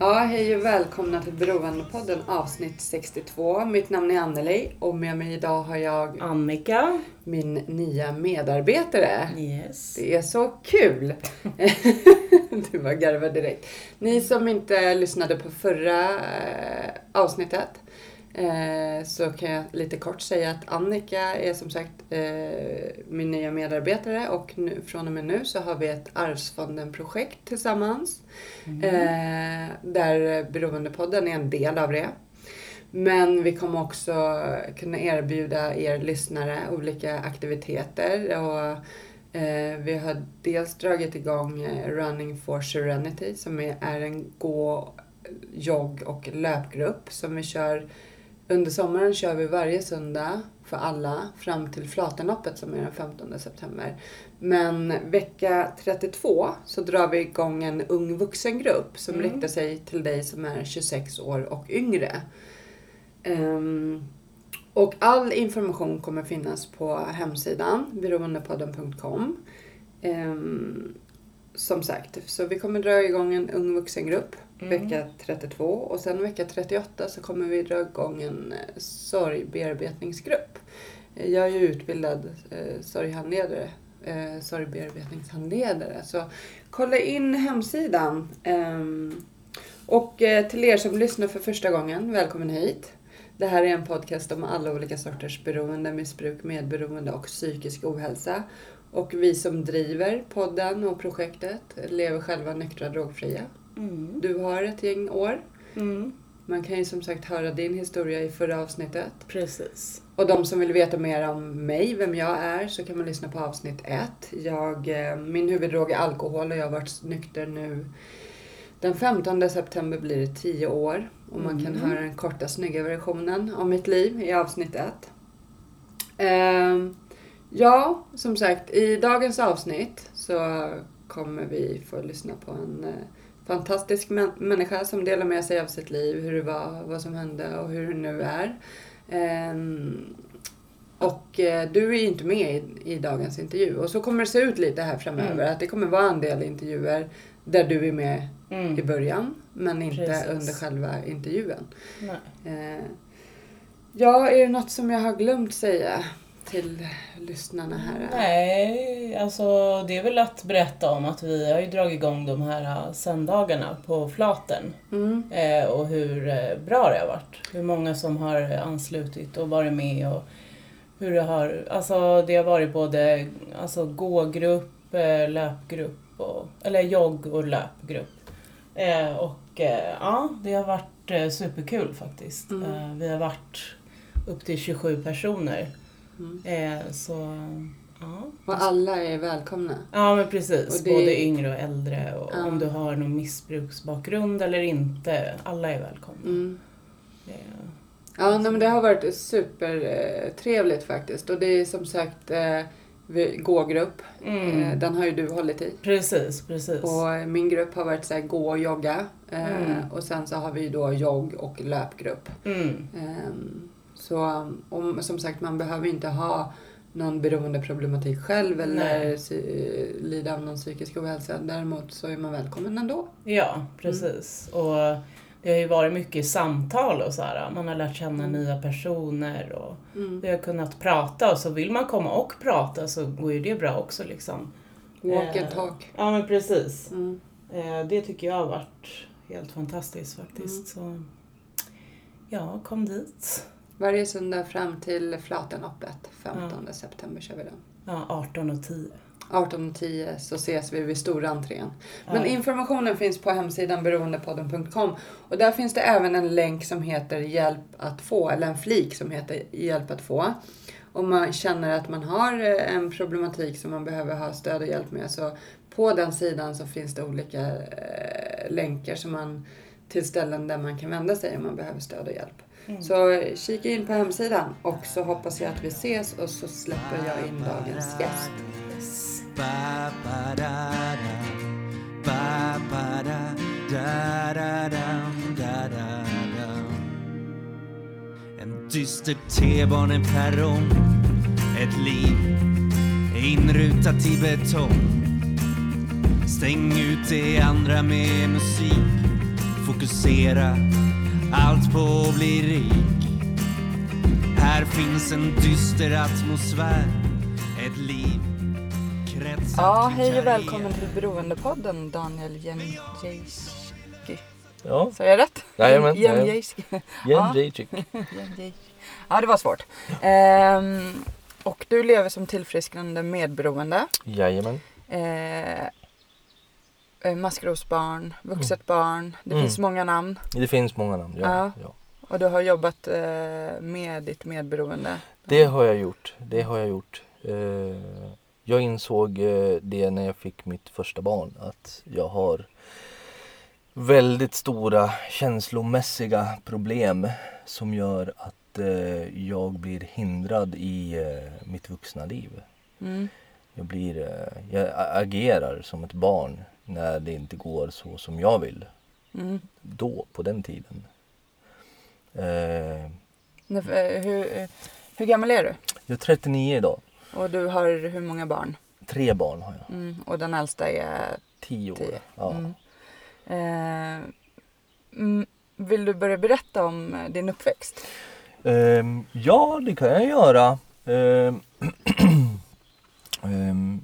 Ja, hej och välkomna till Beroendepodden avsnitt 62. Mitt namn är Anneli och med mig idag har jag Annika. min nya medarbetare. Yes. Det är så kul! du var garvad direkt. Ni som inte lyssnade på förra eh, avsnittet så kan jag lite kort säga att Annika är som sagt eh, min nya medarbetare och nu, från och med nu så har vi ett Arvsfonden-projekt tillsammans. Eh, där Beroendepodden är en del av det. Men vi kommer också kunna erbjuda er lyssnare olika aktiviteter. Och, eh, vi har dels dragit igång eh, Running for Serenity som är en gå, jogg och löpgrupp som vi kör under sommaren kör vi varje söndag för alla fram till Flatenloppet som är den 15 september. Men vecka 32 så drar vi igång en ung vuxengrupp som Mm. riktar sig till dig som är 26 år och yngre. Ehm, och all information kommer finnas på hemsidan beroendepodden.com. Ehm, som sagt, så vi kommer dra igång en ung vuxengrupp Mm. vecka 32 och sen vecka 38 så kommer vi dra igång en eh, sorgbearbetningsgrupp. Eh, jag är ju utbildad eh, sorghandledare, eh, sorgbearbetningshandledare. Så kolla in hemsidan. Eh, och eh, till er som lyssnar för första gången, välkommen hit. Det här är en podcast om alla olika sorters beroende, missbruk, medberoende och psykisk ohälsa. Och vi som driver podden och projektet lever själva nyktra drogfria. Mm. Du har ett gäng år. Mm. Man kan ju som sagt höra din historia i förra avsnittet. Precis. Och de som vill veta mer om mig, vem jag är, så kan man lyssna på avsnitt ett. Jag, eh, min huvuddrog är alkohol och jag har varit nykter nu. Den 15 september blir det 10 år. Och man kan Mm. höra den korta snygga versionen av mitt liv i avsnitt ett. Ehm, ja, som sagt, i dagens avsnitt så kommer vi få lyssna på en eh, fantastisk mä- människa som delar med sig av sitt liv, hur det var, vad som hände och hur det nu är. Ehm, och eh, du är ju inte med i, i dagens intervju. Och så kommer det se ut lite här framöver. Mm. Att det kommer vara en del intervjuer där du är med i Mm. början. Men inte Precis. under själva intervjun. Eh, ja, är det något som jag har glömt säga till lyssnarna här? Nej, alltså det är väl att berätta om att vi har ju dragit igång de här äh, söndagarna på Flaten. Mm. Eh, och hur eh, bra det har varit. Hur många som har anslutit och varit med och hur det har, alltså det har varit både alltså gågrupp, eh, löpgrupp och, eller jogg och löpgrupp. Eh, och eh, ja, det har varit eh, superkul faktiskt. Mm. Vi har varit upp till 27 personer. Mm. Eh, så ja. Och alla är välkomna. Ja men precis, det- både yngre och äldre och Ja. om du har någon missbruksbakgrund eller inte, alla är välkomna. Mm. Det- Ja, nej, men det har varit supertrevligt faktiskt. Och det är som sagt eh, gågrupp. Mm. Eh, den har ju du hållit i. Precis, precis. Och min grupp har varit så här, gå och jogga. Eh, Mm. Och sen så har vi ju då jogg och löpgrupp. Mm. Så om, som sagt, man behöver inte ha någon beroendeproblematik själv eller sy- lida av någon psykisk ohälsa. Däremot så är man välkommen ändå. Ja, precis. Och det har ju varit mycket samtal och så här. Man har lärt känna Mm. nya personer och Mm. vi har kunnat prata. Och så vill man komma och prata så går ju det bra också liksom. Walk Eh, and talk. Ja, men precis. Mm. Eh, Det tycker jag har varit helt fantastiskt faktiskt. Mm. Så ja, kom dit. Varje söndag fram till Flatenloppet. 15 september kör vi den. Ja, 18 och 10. 18.10 så ses vi vid stora entrén. Men Ja. informationen finns på hemsidan beroendepodden.com och där finns det även en länk som heter Hjälp att få, eller en flik som heter Hjälp att få. och man känner att man har eh, en problematik som man behöver ha stöd och hjälp med så på den sidan så finns det olika eh, länkar som man, till ställen där man kan vända sig om man behöver stöd och hjälp. Så eh, kika in på hemsidan och så hoppas jag att vi ses och så släpper jag in dagens gäst. En dyster T-baneperrong Ett liv inrutat i betong. Stäng ut det andra med musik. Fokusera allt på att bli rik Här finns en dyster atmosfär Ett liv kretsat Ja, hej och välkommen till Beroendepodden Daniel Jędrzejski. Ja, Sa jag rätt? Jajamän, jajamän. Jędrzejski. Jen Jacek. Jędrzej- Ja, det var svårt. Ehm, och du lever som tillfrisknande medberoende. Jajamän. Eh, maskrosbarn, vuxet barn. Det Mm. finns många namn. Det finns många namn. Ja, Ja. ja. Och du har jobbat eh, med ditt medberoende. Det har jag gjort. Det har jag gjort. Eh, jag insåg eh, det när jag fick mitt första barn att jag har väldigt stora känslomässiga problem som gör att eh, jag blir hindrad i eh, mitt vuxna liv. Mm. Jag, blir, eh, jag a- agerar som ett barn när det inte går så som jag vill. Mm. Då, på den tiden. Eh, eh, Hur, eh, hur gammal är du? jag är 39 idag. Och du har hur många barn? Tre barn har jag. Mm. Och den äldsta är Tio år. Tio. Ja. Mm. Eh, mm, vill du börja berätta om eh, din uppväxt? Ehm, ja, det kan jag göra. Ehm, ehm,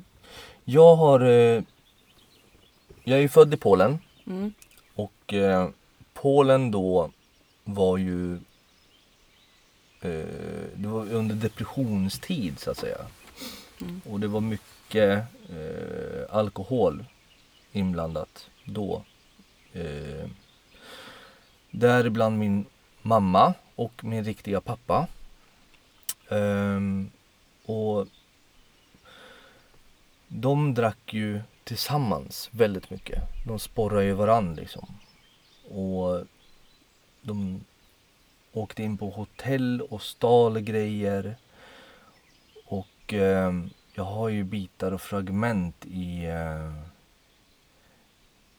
jag har... jag är ju född i Polen Mm. och eh, Polen då var ju... eh, det var under depressionstid så att säga. Mm. Och det var mycket eh, alkohol inblandat då. Eh, däribland min mamma och min riktiga pappa. Ehm, och de drack ju tillsammans väldigt mycket. De sporrade ju varann liksom. Och de åkte in på hotell och stal grejer. Och eh, jag har ju bitar och fragment i, eh,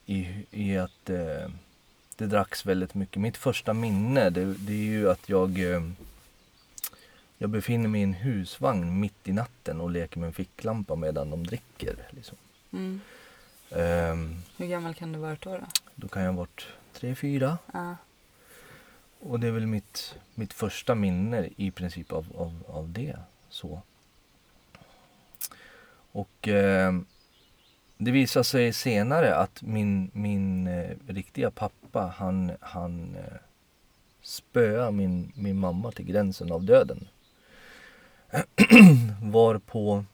i, i att eh, det dracks väldigt mycket. Mitt första minne det, det är ju att jag eh, jag befinner mig i en husvagn mitt i natten och leker med en ficklampa medan de dricker. Liksom. Mm. Ehm, Hur gammal kan du vara då? då? då kan jag ha varit tre, fyra. Ja. Och det är väl mitt, mitt första minne i princip av, av, av det. Så. Och eh, det visar sig senare att min, min eh, riktiga pappa han, han eh, spöade min, min mamma till gränsen av döden. Var på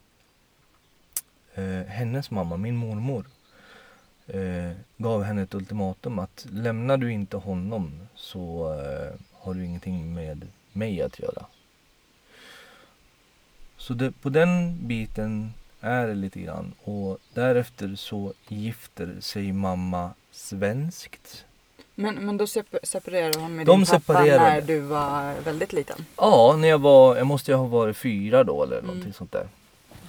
eh, hennes mamma, min mormor, eh, gav henne ett ultimatum att lämnar du inte honom så eh, har du ingenting med mig att göra. Så det, på den biten är det lite grann och därefter så gifter sig mamma svenskt. Men, men då sep- separerade hon med De din pappa när du var väldigt liten. Ja, när jag var, jag måste ju ha varit fyra då eller någonting Mm. sånt där.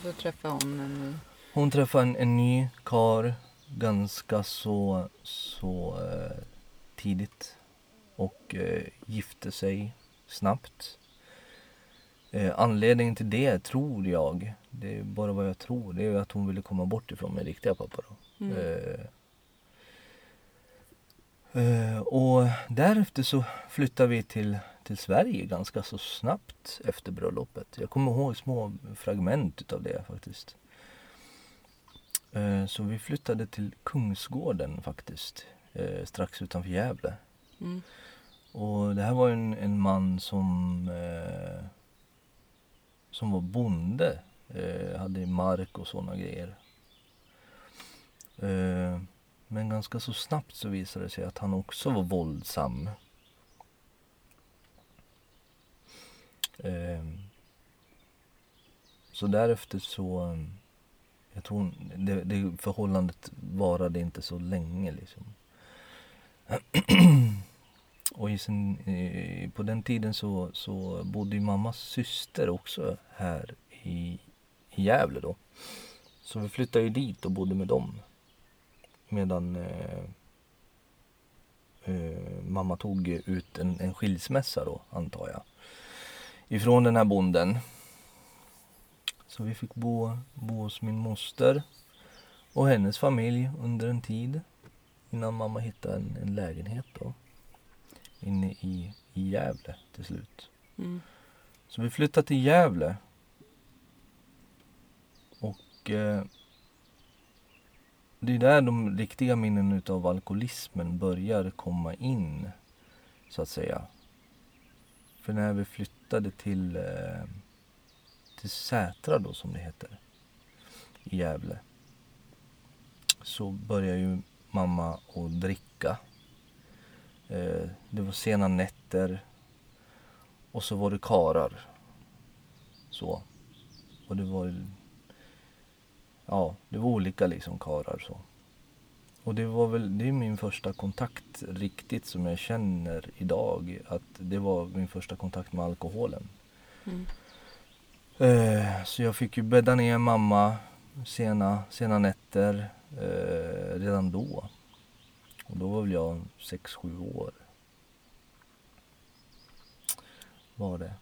Så träffade hon en. Hon träffade en, en ny kar ganska så, så eh, tidigt och eh, gifte sig snabbt. Eh, anledningen till det tror jag, det är bara vad jag tror, det är att hon ville komma bort ifrån min riktiga pappa då. Mm. Eh, och därefter så flyttade vi till, till Sverige ganska så snabbt efter bröllopet. Jag kommer ihåg små fragment utav det faktiskt. Eh, Så vi flyttade till Kungsgården faktiskt, eh, strax utanför Gävle. Mm. Och det här var en, en man som, eh, som var bonde, eh, hade mark och sådana grejer. Eh, men ganska så snabbt så visade det sig att han också var våldsam. Eh, så därefter så, jag tror det, det förhållandet varade inte så länge liksom. Och i sin, på den tiden så, så bodde ju mammas syster också här i, i Gävle då. Så vi flyttade ju dit och bodde med dem. Medan eh, eh, mamma tog ut en, en skilsmässa då, antar jag. Ifrån den här bonden. Så vi fick bo, bo hos min moster och hennes familj under en tid. Innan mamma hittade en, en lägenhet då. Inne i, i Gävle till slut. Mm. Så vi flyttade till Gävle. Och eh, det är där de riktiga minnen utav alkoholismen börjar komma in. Så att säga. För när vi flyttade till, eh, till Sätra då som det heter. I Gävle. Så började ju mamma att dricka. Eh, det var sena nätter. Och så var det karar. Så. Och det var Ja, det var olika liksom karar så. Och det var väl, det är min första kontakt riktigt som jag känner idag. Att det var min första kontakt med alkoholen. Mm. Eh, så jag fick ju bädda ner mamma sena, sena nätter eh, redan då. Och då var väl jag 6-7 år. Var det.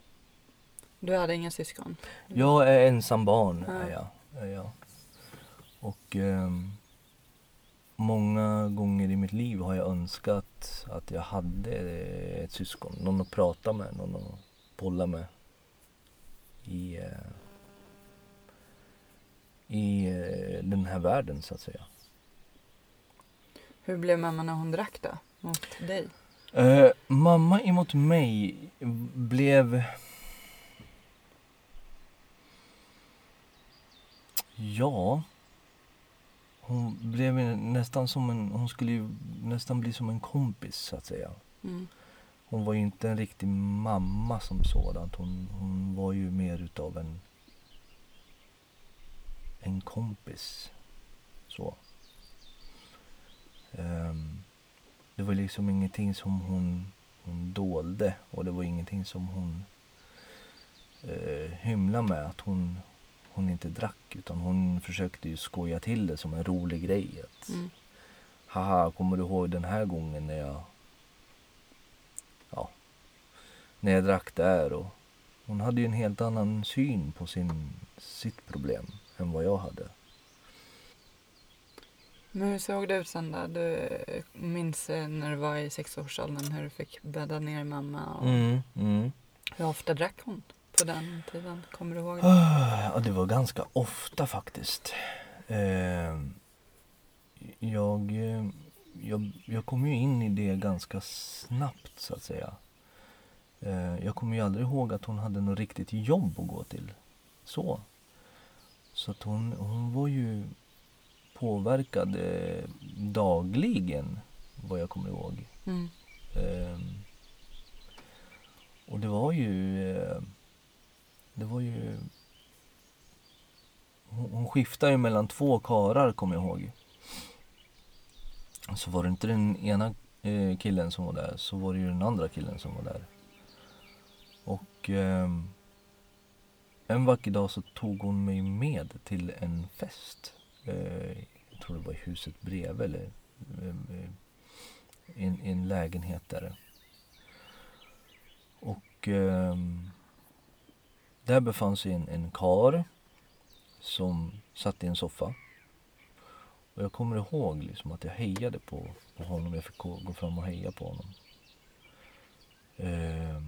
Du hade inga syskon? Jag är ensam barn Ja. är jag. Är jag. Och ehm, många gånger i mitt liv har jag önskat att jag hade ett syskon. Någon att prata med, någon att bolla med. I, eh, i eh, den här världen så att säga. Hur blev mamma när hon drack då? Mot dig? Eh, mamma emot mig blev... Ja. Hon blev nästan som en... Hon skulle ju nästan bli som en kompis så att säga. Mm. Hon var ju inte en riktig mamma som sådant. Hon, hon var ju mer utav en... En kompis. Så. Ehm, det var liksom ingenting som hon, hon dolde och det var ingenting som hon eh, hymlade med att hon, hon inte drack utan hon försökte ju skoja till det som en rolig grej. Att, Mm. Haha, kommer du ihåg den här gången när jag ja, när jag drack där och hon hade ju en helt annan syn på sin, sitt problem än vad jag hade. Men hur såg det ut sen då? Du minns när du var i sexårsåldern hur du fick bädda ner mamma och Mm, mm. hur ofta drack hon på den tiden? Kommer du ihåg det? Ja, det var ganska ofta faktiskt. Eh, jag, eh, jag, jag kom ju in i det ganska snabbt så att säga. Eh, jag kommer ju aldrig ihåg att hon hade något riktigt jobb att gå till. Så. Så att hon, hon var ju påverkad eh, dagligen vad jag kommer ihåg. Mm. Ehm, och det var ju... Eh, det var ju... Hon, hon skiftade ju mellan två karar kommer jag ihåg. Så var det inte den ena killen som var där så var det ju den andra killen som var där. Och eh, en vacker dag så tog hon mig med till en fest. Eh, jag tror det var i huset bredvid eller ehm, eh, i en, en lägenhet där. Och eh, där befann sig en, en kar som satt i en soffa. Och jag kommer ihåg liksom att jag hejade på, på honom. Jag fick gå, fram och heja på honom. Eh,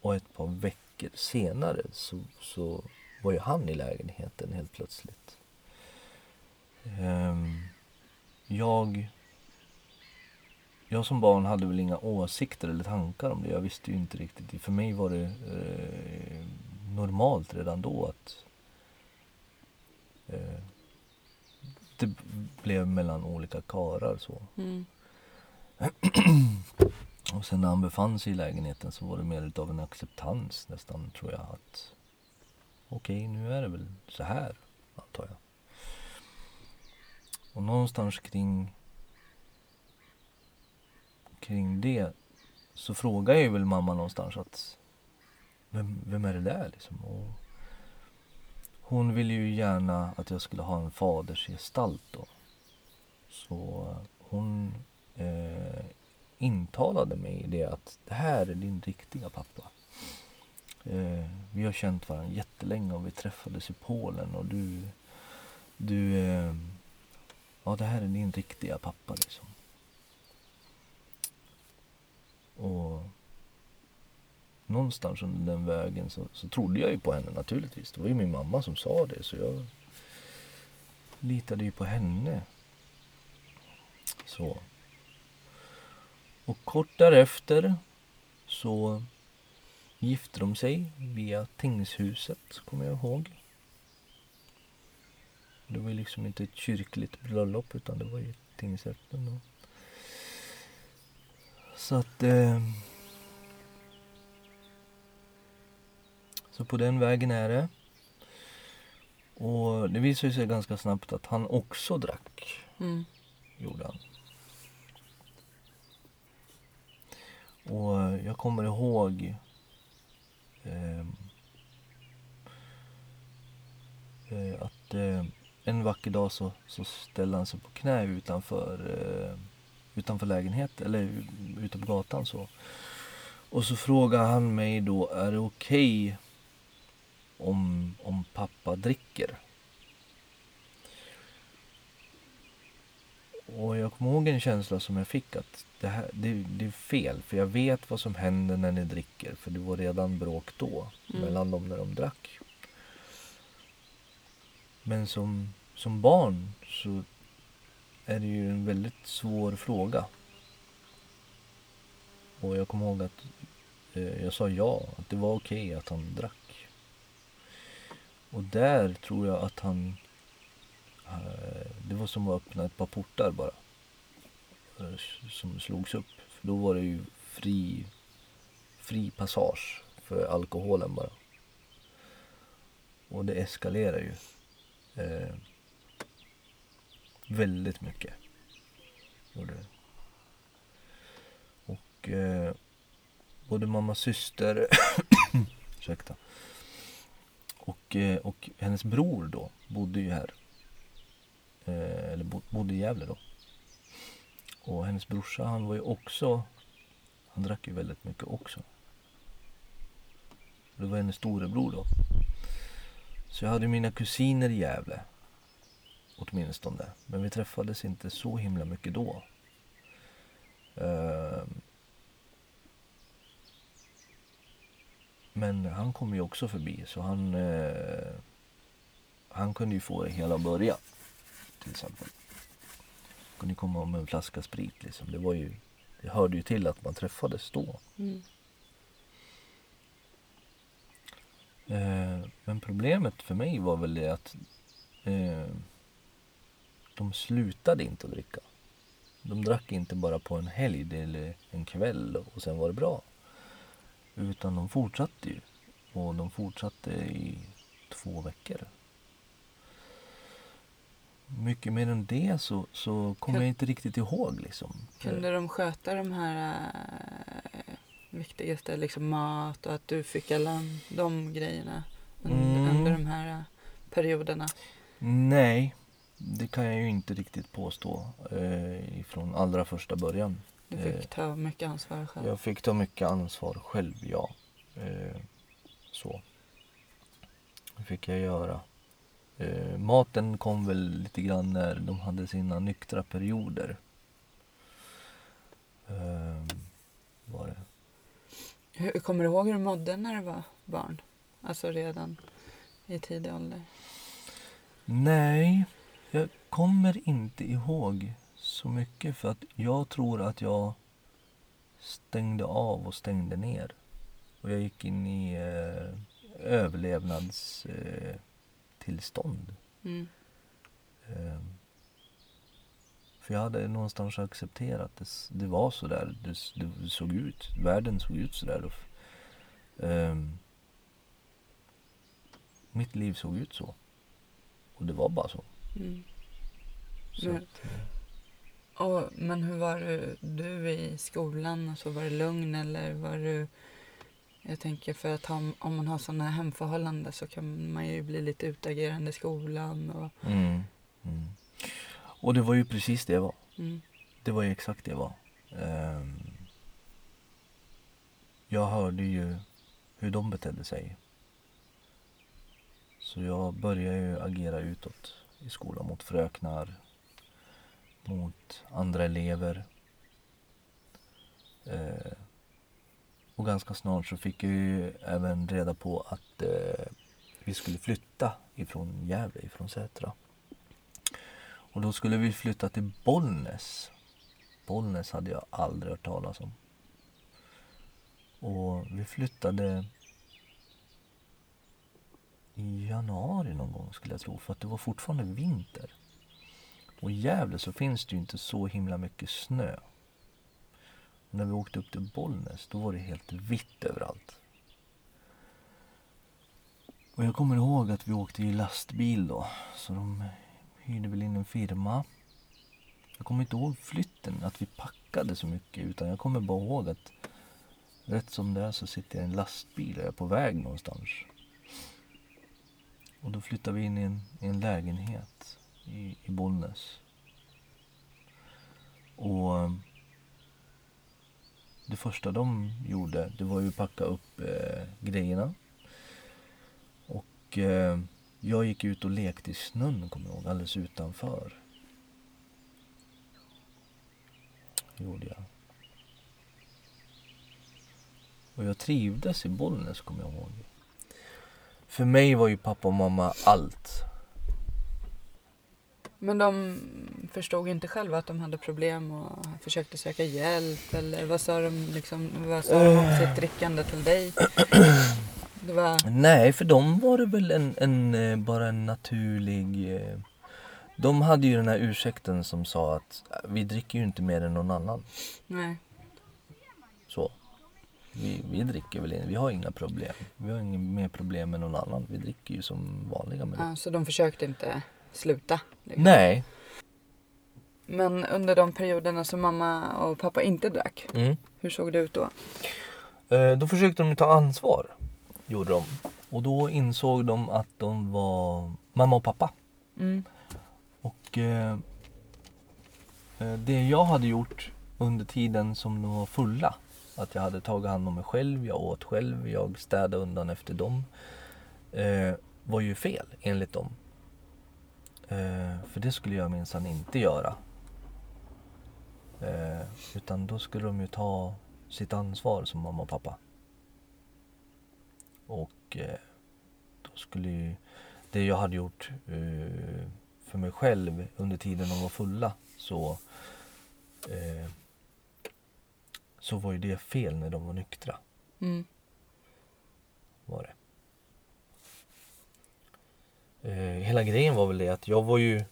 och ett par veckor senare så, så var ju han i lägenheten helt plötsligt. Ehm, jag jag som barn hade väl inga åsikter eller tankar om det. Jag visste ju inte riktigt. För mig var det eh, normalt redan då att eh, det blev mellan olika karar så. Mm. Och sen när han befann sig i lägenheten så var det mer utav en acceptans nästan tror jag att okej nu är det väl så här, antar jag. Och någonstans kring kring det så frågar jag väl mamma någonstans att vem, vem är det där liksom? Och hon ville ju gärna att jag skulle ha en fadersgestalt då. Så hon eh, intalade mig det att det här är din riktiga pappa. Eh, vi har känt varandra jättelänge och vi träffades i Polen och du, du, eh, ja det här är din riktiga pappa liksom. Och någonstans under den vägen så, så trodde jag ju på henne naturligtvis. Det var ju min mamma som sa det så jag litade ju på henne. Så. Och kort därefter så gifte de sig via tingshuset, kommer jag ihåg. Det var ju liksom inte ett kyrkligt bröllop utan det var ju tingsrätten. Då. Så att... Eh, så på den vägen är det. Och det visade sig ganska snabbt att han också drack. Mm. Gjorde han. Och eh, jag kommer ihåg eh, eh, att eh, en vacker dag så, så ställde han sig på knä utanför, eh, utanför lägenheten, eller ute på gatan så. Och så frågade han mig då, är det okej okay om, om pappa dricker? Och jag kommer ihåg en känsla som jag fick att det, här, det, det, är fel. För jag vet vad som händer när ni dricker. För det var redan bråk då. Mm. Mellan dem när de drack. Men som, som barn så är det ju en väldigt svår fråga. Och jag kommer ihåg att eh, jag sa ja. Att det var okej okay att han drack. Och där tror jag att han Eh, det var som att öppna ett par portar bara. Eh, som slogs upp. För då var det ju fri, fri passage för alkoholen bara. Och det eskalerar ju. Eh, väldigt mycket. Gjorde det. Och eh, både mammas syster, ursäkta, och, eh, och hennes bror då bodde ju här. Eh, eller bodde i Gävle då. Och hennes brorsa han var ju också, han drack ju väldigt mycket också. Det var hennes storebror då. Så jag hade mina kusiner i Gävle. Åtminstone. Men vi träffades inte så himla mycket då. Ehm. Men han kom ju också förbi så han, eh, han kunde ju få det hela att börja till exempel. Kunde komma med en flaska sprit liksom. Det var ju, det hörde ju till att man träffades då. Mm. Eh, men problemet för mig var väl det att eh, de slutade inte att dricka. De drack inte bara på en helg eller en kväll och sen var det bra. Utan de fortsatte ju. Och de fortsatte i två veckor mycket mer än det så, så kommer jag inte riktigt ihåg. Liksom. Kunde de sköta de här äh, viktigaste, liksom mat och att du fick alla de grejerna under, mm. under de här äh, perioderna? Nej, det kan jag ju inte riktigt påstå eh, ifrån allra första början. Du fick eh, ta mycket ansvar själv? Jag fick ta mycket ansvar själv, ja. Eh, så. Det fick jag göra. Eh, maten kom väl lite grann när de hade sina nyktra perioder. Eh, var det. Hur, kommer du ihåg hur du mådde när du var barn? Alltså redan i tidig ålder? Nej, jag kommer inte ihåg så mycket för att jag tror att jag stängde av och stängde ner. Och jag gick in i eh, överlevnads... Eh, tillstånd. Mm. Um, för jag hade någonstans accepterat det, det var så där det, det såg ut. Världen såg ut så där. Um, mitt liv såg ut så. Och det var bara så. Mm. så Men- att, Och, men hur var du, du i skolan? Alltså, var det lugn eller var du... Jag tänker för att ha, om man har sådana hemförhållanden så kan man ju bli lite utagerande i skolan. Och, mm, mm. och det var ju precis det jag var. mm, Det var ju exakt det jag var. Ehm, jag hörde ju hur de betedde sig. Så jag började ju agera utåt i skolan mot fröknar, mot andra elever. Eh, och ganska snart så fick jag ju även reda på att eh, vi skulle flytta ifrån Gävle, ifrån Sätra. Och då skulle vi flytta till Bollnäs. Bollnäs hade jag aldrig hört talas om. Och vi flyttade i januari någon gång skulle jag tro. För att det var fortfarande vinter. Och i Gävle så finns det ju inte så himla mycket snö. När vi åkte upp till Bollnäs då var det helt vitt överallt. Och jag kommer ihåg att vi åkte i lastbil då. Så de hyrde väl in en firma. Jag kommer inte ihåg flytten, att vi packade så mycket. Utan jag kommer bara ihåg att rätt som det är så sitter jag i en lastbil och jag är på väg någonstans. Och då flyttade vi in i en, i en lägenhet i, i Bollnäs. Och det första de gjorde, det var ju att packa upp eh, grejerna. Och eh, jag gick ut och lekte i snön, kommer jag ihåg, alldeles utanför. Gjorde jag. Och jag trivdes i Bollnäs, kommer jag ihåg. För mig var ju pappa och mamma allt. Men de förstod inte själva att de hade problem och försökte söka hjälp eller vad sa de, liksom, vad sa de om sitt drickande till dig? Det var... Nej, för dem var det väl en, en, eh, bara en naturlig... eh, De hade ju den här ursäkten som sa att "Äh, vi dricker ju inte mer än någon annan. Nej. Så. Vi, vi dricker väl inte, vi har inga problem. Vi har inga mer problem än någon annan. Vi dricker ju som vanliga människor. Ja, så de försökte inte sluta? Liksom. Nej. Men under de perioderna som mamma och pappa inte drack, Mm. hur såg det ut då? Eh, Då försökte de ta ansvar. Gjorde de. Och då insåg de att de var mamma och pappa. Mm. Och eh, eh, det jag hade gjort under tiden som de var fulla. Att jag hade tagit hand om mig själv, jag åt själv, jag städade undan efter dem. Eh, var ju fel enligt dem. Eh, för det skulle jag minsann inte göra. Eh, utan då skulle de ju ta sitt ansvar som mamma och pappa. Och eh, då skulle ju det jag hade gjort för mig själv under tiden de var fulla så eh, så var ju det fel när de var nyktra. Mm. Var det. Eh, hela grejen var väl det att jag var ju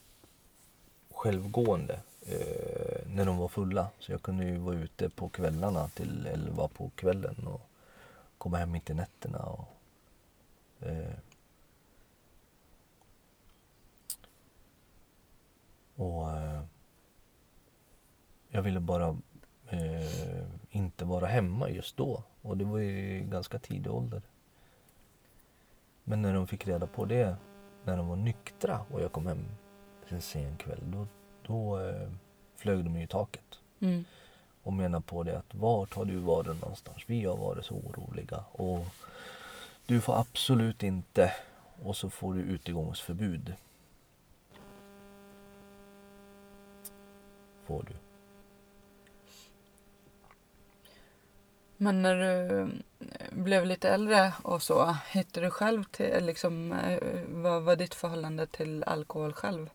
självgående eh, när de var fulla. Så jag kunde ju vara ute på kvällarna till 11 på kvällen och komma hem mitt i nätterna. Och, eh, och eh, jag ville bara eh, inte vara hemma just då. Och det var ju ganska tidig ålder. Men när de fick reda på det, när de var nyktra och jag kom hem en sen kväll, då, då eh, flög de ju i taket. Mm. Och menar på det att vart har du varit någonstans? Vi har varit så oroliga. Och du får absolut inte. Och så får du utegångsförbud. Får du. Men när du eh, blev lite äldre och så, hittade du själv till, liksom, eh, vad var ditt förhållande till alkohol själv?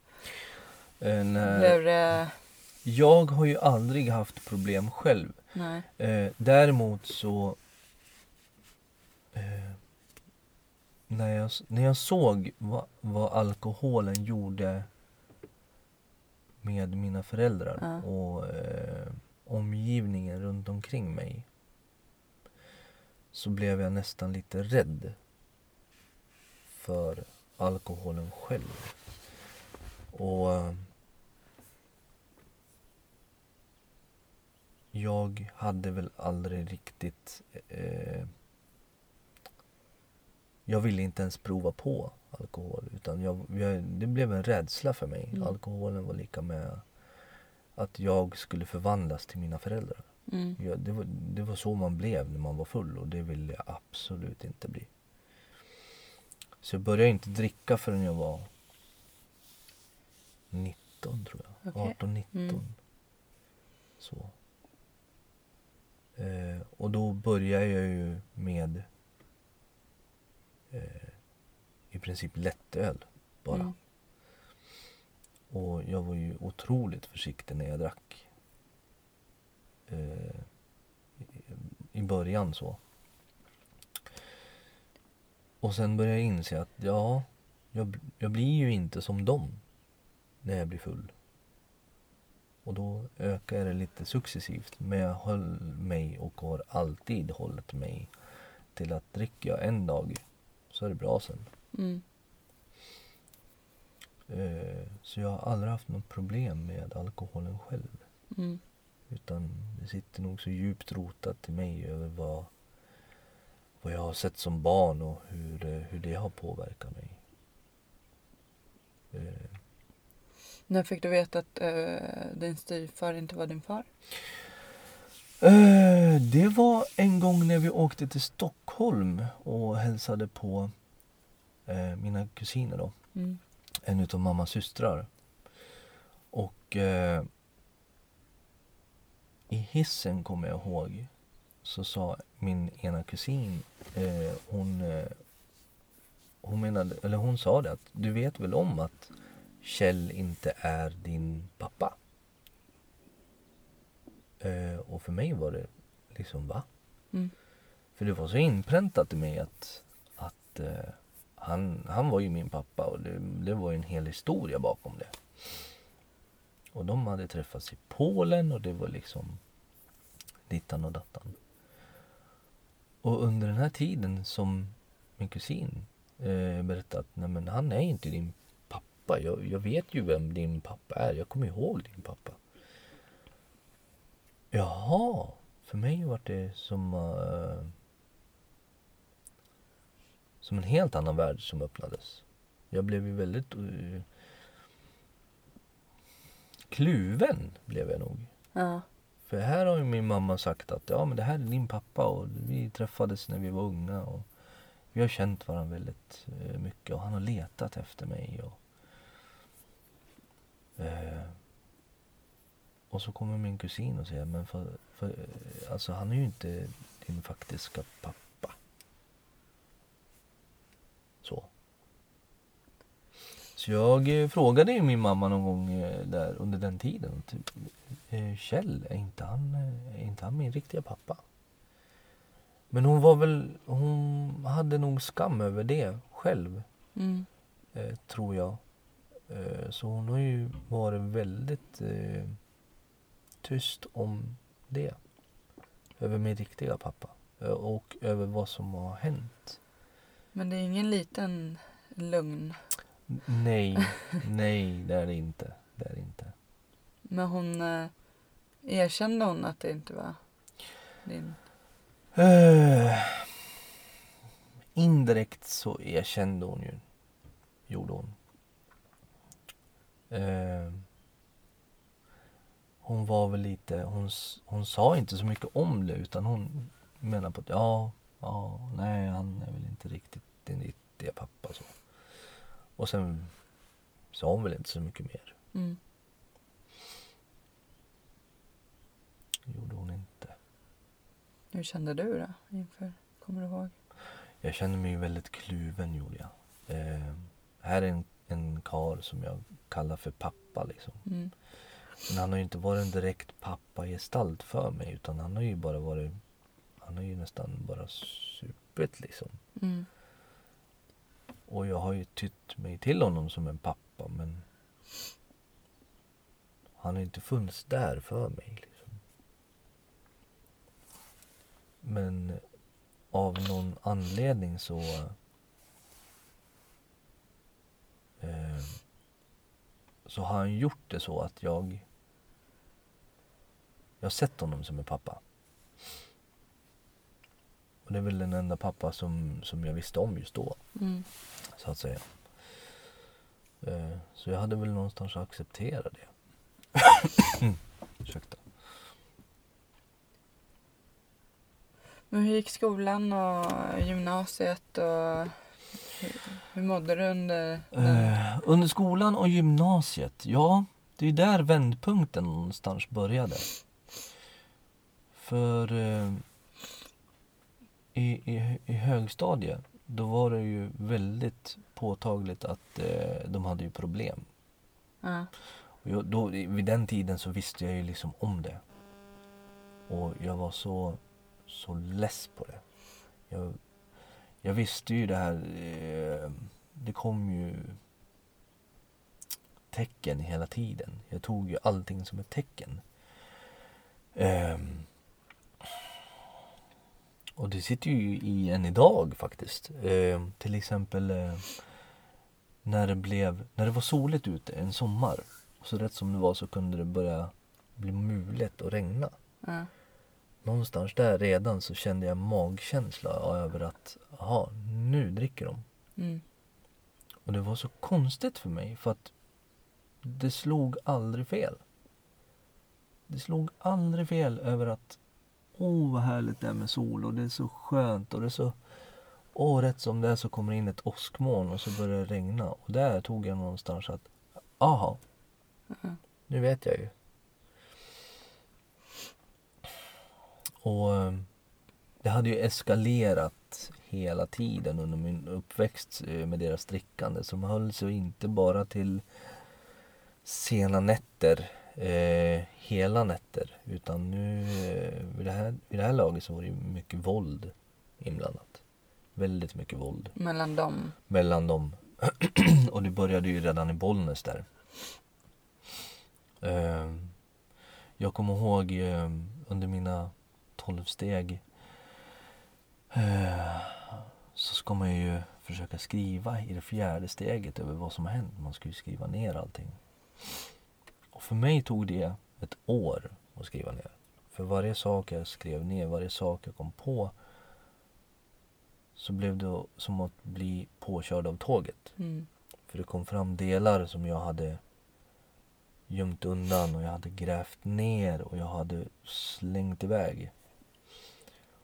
Eh, när- Blev det... Jag har ju aldrig haft problem själv. Nej. Eh, däremot så... Eh, när, jag, när jag såg vad, vad alkoholen gjorde med mina föräldrar Ja. och eh, omgivningen runt omkring mig så blev jag nästan lite rädd. för alkoholen själv. Och eh, jag hade väl aldrig riktigt eh, jag ville inte ens prova på alkohol utan jag, jag, det blev en rädsla för mig. Mm. Alkoholen var lika med att jag skulle förvandlas till mina föräldrar. Mm. Ja, det, var, det var så man blev när man var full och det ville jag absolut inte bli. Så jag började inte dricka förrän jag var 19 tror jag. Okej. 18, 19. Mm. Så. Eh, och då började jag ju med eh, i princip lättöl bara. Mm. Och jag var ju otroligt försiktig när jag drack. Eh, i- början så. Och sen började jag inse att ja, jag, jag blir ju inte som dem när jag blir full. Och då ökar det lite successivt. Men jag höll mig och har alltid hållit mig till att dricker jag en dag så är det bra sen. Mm. Eh, Så jag har aldrig haft något problem med alkoholen själv. Mm. Utan det sitter nog så djupt rotat i mig över vad, vad jag har sett som barn och hur, eh, hur det har påverkat mig. Eh, När fick du veta att eh, din styvfar inte var din far? Eh, Det var en gång när vi åkte till Stockholm och hälsade på eh, mina kusiner då. Mm. En utav mammas systrar. Och eh, i hissen kommer jag ihåg så sa min ena kusin, eh, hon, eh, hon menade, eller hon sa det att du vet väl om att Kjell inte är din pappa? Eh, och för mig var det liksom va? Mm. För det var så inpräntat i mig att, att eh, han, han var ju min pappa och det, det var ju en hel historia bakom det. Och de hade träffats i Polen och det var liksom dittan och dattan. Och under den här tiden som min kusin eh, berättade att nej men han är inte din pappa. Jag, jag vet ju vem din pappa är. Jag kommer ihåg din pappa. Jaha, för mig var det som eh, som en helt annan värld som öppnades. Jag blev ju väldigt eh, kluven blev jag nog. Ja. För här har ju min mamma sagt att ja men det här är din pappa och vi träffades när vi var unga och vi har känt varandra väldigt eh, mycket och han har letat efter mig. Och, eh, och så kommer min kusin och säger men för, för, eh, alltså han är ju inte din faktiska pappa. Så. Så jag eh, frågade ju min mamma någon gång eh, där under den tiden. Typ, eh, Kjell, är inte, han, är inte han min riktiga pappa? Men hon var väl, hon hade nog skam över det själv, Mm. eh, tror jag. Eh, så hon har ju varit väldigt eh, tyst om det. Över min riktiga pappa. Och över vad som har hänt. Men det är ingen liten lugn. Nej, nej det är det inte. Det är det inte. Men hon eh, erkände hon att det inte var din... Eh, indirekt så erkände hon ju. Gjorde hon. Eh, hon var väl lite, hon, hon sa inte så mycket om det utan hon menade på att ja, ja, nej han är väl inte riktigt din. Och sen sa hon väl inte så mycket mer. Mm. Gjorde hon inte. Hur kände du då inför? Kommer du ihåg? Jag kände mig väldigt kluven gjorde jag. Eh, här är en, en kar som jag kallar för pappa liksom. Mm. Men han har ju inte varit en direkt pappagestalt för mig utan han har ju bara varit Han har ju nästan bara supit liksom. Mm. Och jag har ju tytt mig till honom som en pappa men han har inte funnits där för mig. Liksom. Men av någon anledning så eh, så har han gjort det så att jag jag har sett honom som en pappa. Och det är väl den enda pappa som, som jag visste om just då, Mm. så att säga. Eh, Så jag hade väl någonstans accepterat det. Ursäkta. Men hur gick skolan och gymnasiet och hur, hur mådde du under? Eh, under skolan och gymnasiet, ja, det är där vändpunkten någonstans började. För eh, i, i, i högstadiet, då var det ju väldigt påtagligt att eh, de hade ju problem. Ja. Och jag, då, vid den tiden så visste jag ju liksom om det. Och jag var så, så less på det. Jag, jag visste ju det här, eh, det kom ju tecken hela tiden. Jag tog ju allting som ett tecken. Ehm, och det sitter ju i än idag faktiskt. Ehm, till exempel eh, när det blev, när det var soligt ute en sommar. Och så rätt som det var så kunde det börja bli mulet och regna. Ja. Någonstans där redan så kände jag magkänsla över att, aha, nu dricker de. Mm. Och det var så konstigt för mig för att det slog aldrig fel. Det slog aldrig fel över att åh vad härligt det är med sol och det är så skönt och det är så åh rätt som det är så kommer in ett åskmoln och så börjar det regna och där tog jag någonstans att aha, Mhm. nu vet jag ju. Och eh, det hade ju eskalerat hela tiden under min uppväxt eh, med deras drickande. Så de höll sig inte bara till sena nätter, eh, hela nätter. Utan nu eh, vid, det här, vid det här laget så var det mycket våld inblandat. Väldigt mycket våld Mellan dem. mellan dem. och det började ju redan i Bollnäs där. Ehm, jag kommer ihåg ehm, under mina tolv steg eh, så ska man ju försöka skriva i det fjärde steget över vad som har hänt. Man ska ju skriva ner allting. Och för mig tog det ett år att skriva ner. För varje sak jag skrev ner, varje sak jag kom på så blev det som att bli påkörd av tåget. Mm. För det kom fram delar som jag hade gömt undan och jag hade grävt ner och jag hade slängt iväg.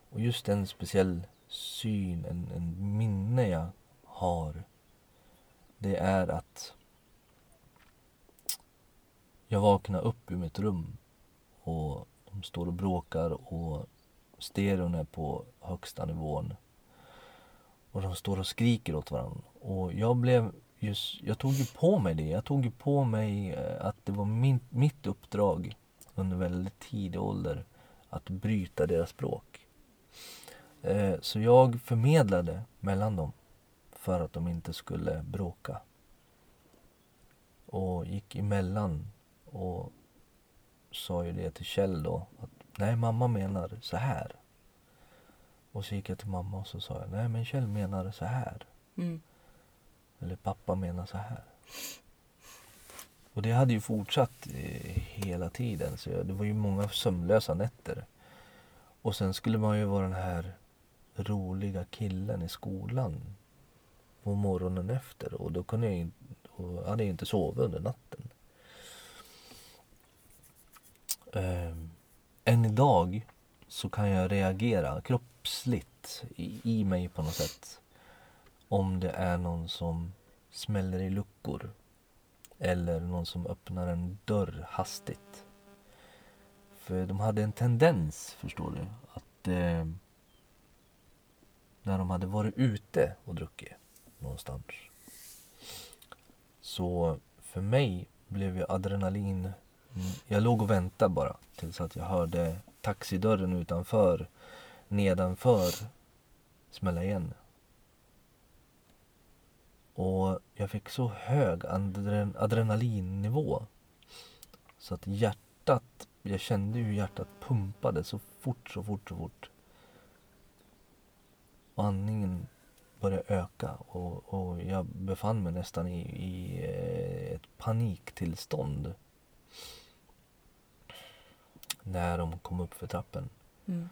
Och just en speciell syn, en, en minne jag har. Det är att jag vaknar upp ur mitt rum och de står och bråkar och stereon är på högsta nivån. Och de står och skriker åt varandra. Och jag blev just, jag tog ju på mig det. Jag tog ju på mig eh, att det var min, mitt uppdrag under väldigt tidig ålder att bryta deras språk. Eh, så jag förmedlade mellan dem för att de inte skulle bråka. Och gick emellan och sa ju det till Kjell då att nej mamma menar så här. Och så gick jag till mamma och så sa jag nej men Kjell menar så här. Mm. Eller pappa menar så här. Och det hade ju fortsatt eh, hela tiden. Så jag, det var ju många sömnlösa nätter. Och sen skulle man ju vara den här roliga killen i skolan på morgonen efter. Och då kunde jag och hade jag inte sovit under natten. Eh, än idag så kan jag reagera kroppsligt i, i mig på något sätt om det är någon som smäller i luckor eller någon som öppnar en dörr hastigt. För de hade en tendens, förstår du, att eh, när de hade varit ute och druckit någonstans så för mig blev ju adrenalin Mm. jag låg och väntade bara tills att jag hörde taxidörren utanför nedanför smälla igen. Och jag fick så hög adren adrenalinnivå så att hjärtat, jag kände hur hjärtat pumpade så fort, så fort, så fort. Och andningen började öka och, och jag befann mig nästan i, i eh, ett paniktillstånd. När de kom upp för trappen. Mm.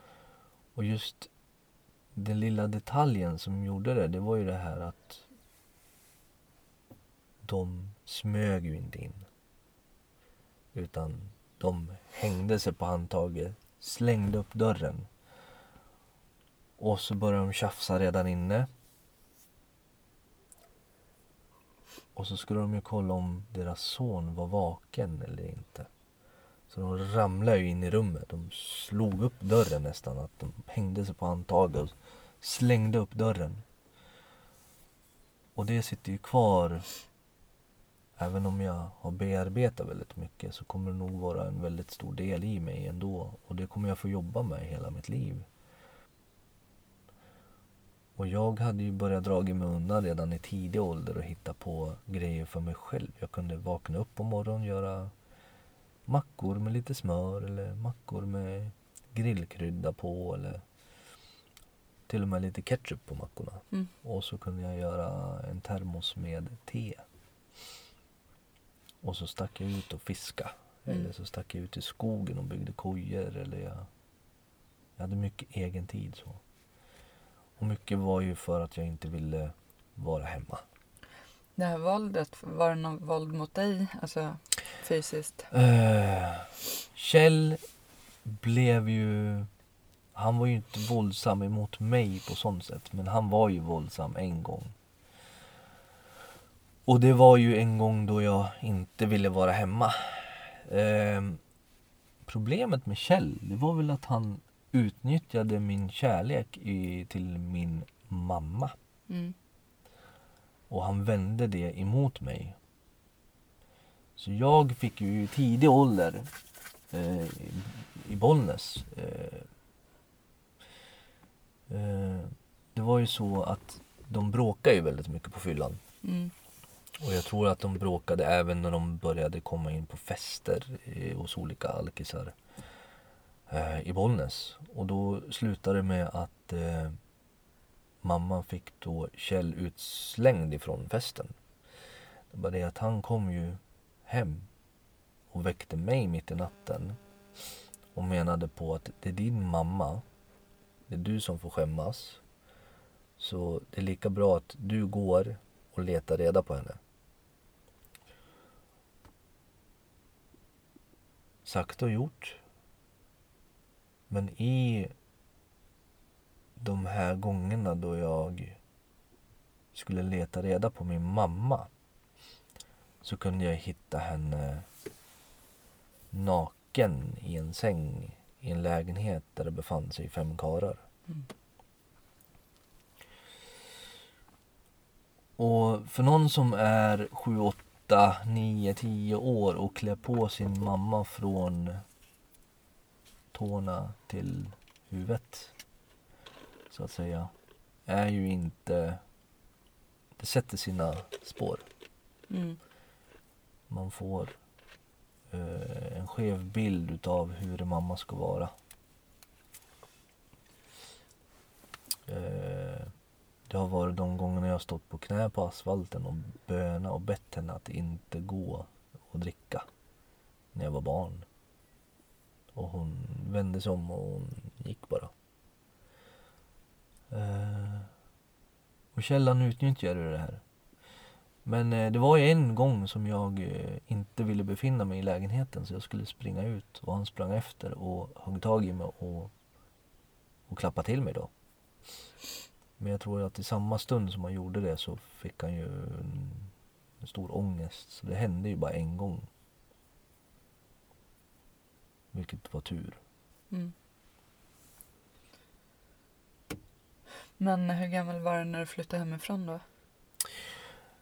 Och just den lilla detaljen som gjorde det, det var ju det här att de smög ju inte in. Utan de hängde sig på handtaget, slängde upp dörren. Och så började de tjafsa redan inne. Och så skulle de ju kolla om deras son var vaken eller inte. Så de ramlade ju in i rummet. De slog upp dörren nästan. Att de hängde sig på handtaget och slängde upp dörren. Och det sitter ju kvar. Även om jag har bearbetat väldigt mycket så kommer det nog vara en väldigt stor del i mig ändå. Och det kommer jag få jobba med hela mitt liv. Och jag hade ju börjat dra mig undan redan i tidig ålder och hitta på grejer för mig själv. Jag kunde vakna upp på morgonen och göra mackor med lite smör eller mackor med grillkrydda på eller till och med lite ketchup på mackorna. Mm. Och så kunde jag göra en termos med te. Och så stack jag ut och fiska. Mm. Eller så stack jag ut i skogen och byggde kojor. Eller jag, jag hade mycket egen tid. så. Och mycket var ju för att jag inte ville vara hemma. Det här våldet, var det något våld mot dig? Alltså fysiskt? Eh, Kjell blev ju... Han var ju inte våldsam emot mig på sånt sätt. Men han var ju våldsam en gång. Och det var ju en gång då jag inte ville vara hemma. Eh, problemet med Kjell, det var väl att han utnyttjade min kärlek i, till min mamma. Mm. Och han vände det emot mig. Så jag fick ju i tidig ålder eh, i, Bollnäs. Eh, eh, det var ju så att de bråkade ju väldigt mycket på fyllan. Mm. Och jag tror att de bråkade även när de började komma in på fester eh, hos olika alkisar eh, i Bollnäs. Och då slutade det med att eh, mamman fick då Kjell utslängd ifrån festen. Det var det att han kom ju hem och väckte mig mitt i natten och menade på att det är din mamma, det är du som får skämmas. Så det är lika bra att du går och letar reda på henne. Sagt och gjort. Men i de här gångerna då jag skulle leta reda på min mamma så kunde jag hitta henne naken i en säng i en lägenhet där det befann sig fem karlar. Mm. Och för någon som är 7, 8, 9, 10 år och klär på sin mamma från tårna till huvudet så att säga är ju inte det sätter sina spår. Mm. Man får eh, en skev bild utav hur en mamma ska vara. Eh, det har varit de gångerna jag har stått på knä på asfalten och böna och bett henne att inte gå och dricka när jag var barn. Och hon vände sig om och hon gick bara. Eh, och källan utnyttjade det här. Men eh, det var ju en gång som jag eh, inte ville befinna mig i lägenheten så jag skulle springa ut och han sprang efter och högg tag i mig och, och klappade till mig då. Men jag tror att i samma stund som han gjorde det så fick han ju en, en stor ångest. Så det hände ju bara en gång. Vilket var tur. Mm. Men hur gammal var du när du flyttade hemifrån då?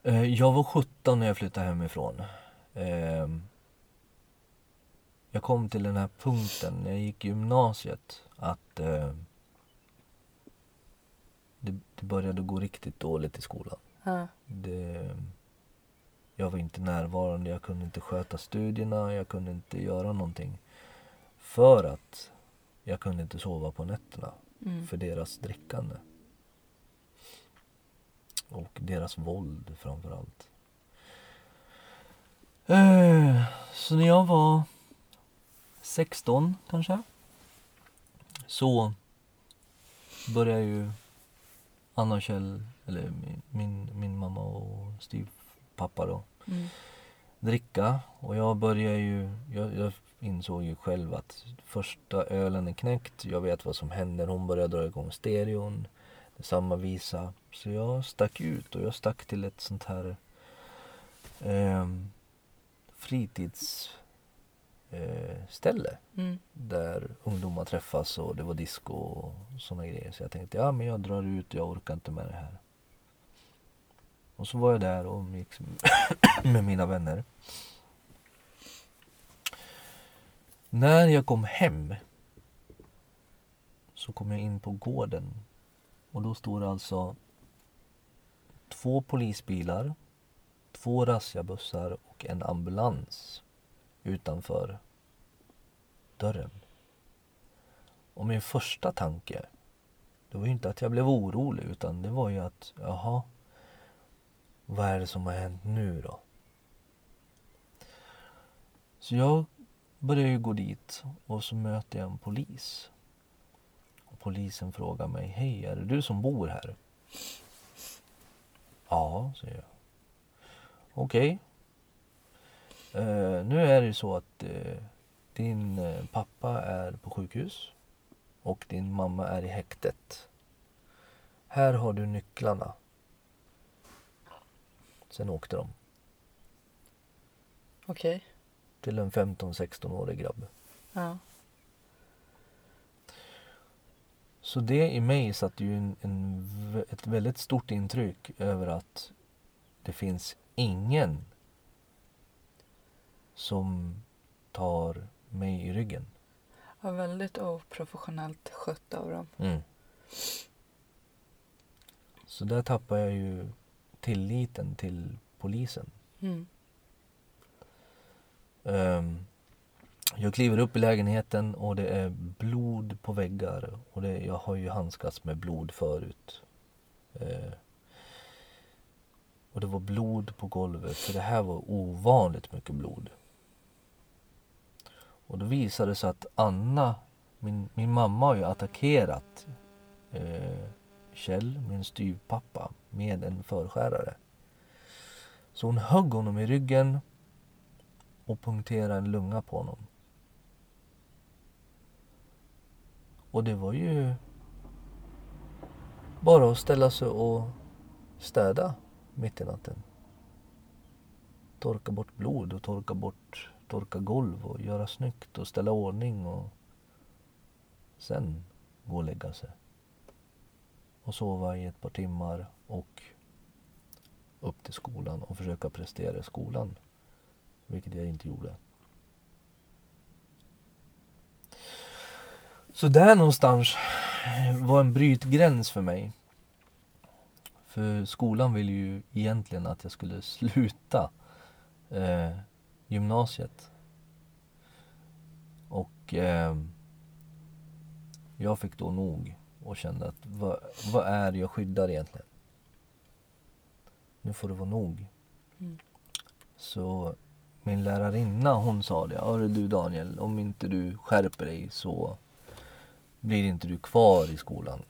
Eh, Jag var 17 när jag flyttade hemifrån. Ehm, Jag kom till den här punkten när jag gick gymnasiet att eh, det, det började gå riktigt dåligt i skolan. Ja. Det, jag var inte närvarande, jag kunde inte sköta studierna, jag kunde inte göra någonting. För att jag kunde inte sova på nätterna Mm. för deras drickande. Och deras våld framför allt. Så när jag var 16 kanske. Så började ju Anna och Kjell, eller min, min, min mamma och styvpappa då, Mm. dricka. Och jag började ju, jag, jag insåg ju själv att första ölen är knäckt. Jag vet vad som händer. Hon började dra igång stereon. Samma visa. Så jag stack ut och jag stack till ett sånt här eh, fritidsställe. Eh, Mm. där ungdomar träffas och det var disco och såna grejer. Så jag tänkte, ja men jag drar ut, jag orkar inte med det här. Och så var jag där och umgicks med mina vänner. När jag kom hem så kom jag in på gården och då står det alltså två polisbilar, två razziabussar och en ambulans utanför dörren. Och min första tanke, det var ju inte att jag blev orolig utan det var ju att, jaha, vad är det som har hänt nu då? Så jag börjar ju gå dit och så möter jag en polis. Polisen frågar mig, hej, är det du som bor här? Ja, säger jag. Okej. Eh, nu är det så att eh, din eh, pappa är på sjukhus och din mamma är i häktet. Här har du nycklarna. Sen åkte de Okej. till en 15-16-årig grabb. Ja. Så det i mig satte ju en, en, ett väldigt stort intryck över att det finns ingen som tar mig i ryggen. ja. Väldigt oprofessionellt skött av dem. Mm. Så där tappar jag ju tilliten till polisen. Mm. Ehm, jag kliver upp i lägenheten och det är blod på väggar. Och det, jag har ju handskats med blod förut. Eh, och det var blod på golvet. För det här var ovanligt mycket blod. Och då visade det sig att Anna, min, min mamma har ju attackerat eh, Kjell, min styvpappa, med en förskärare. Så hon högg honom i ryggen och punkterade en lunga på honom. Och det var ju bara att ställa sig och städa mitt i natten. Torka bort blod och torka bort torka golv och göra snyggt och ställa ordning och sen gå och lägga sig. Och sova i ett par timmar och upp till skolan och försöka prestera i skolan. Vilket jag inte gjorde. Så där någonstans var en brytgräns för mig. För skolan ville ju egentligen att jag skulle sluta eh, gymnasiet. Och eh, jag fick då nog och kände att vad, vad är det jag skyddar egentligen? Nu får det vara nog. Mm. Så min lärarinna hon sa det. Du Daniel, om inte du skärper dig så blir inte du kvar i skolan.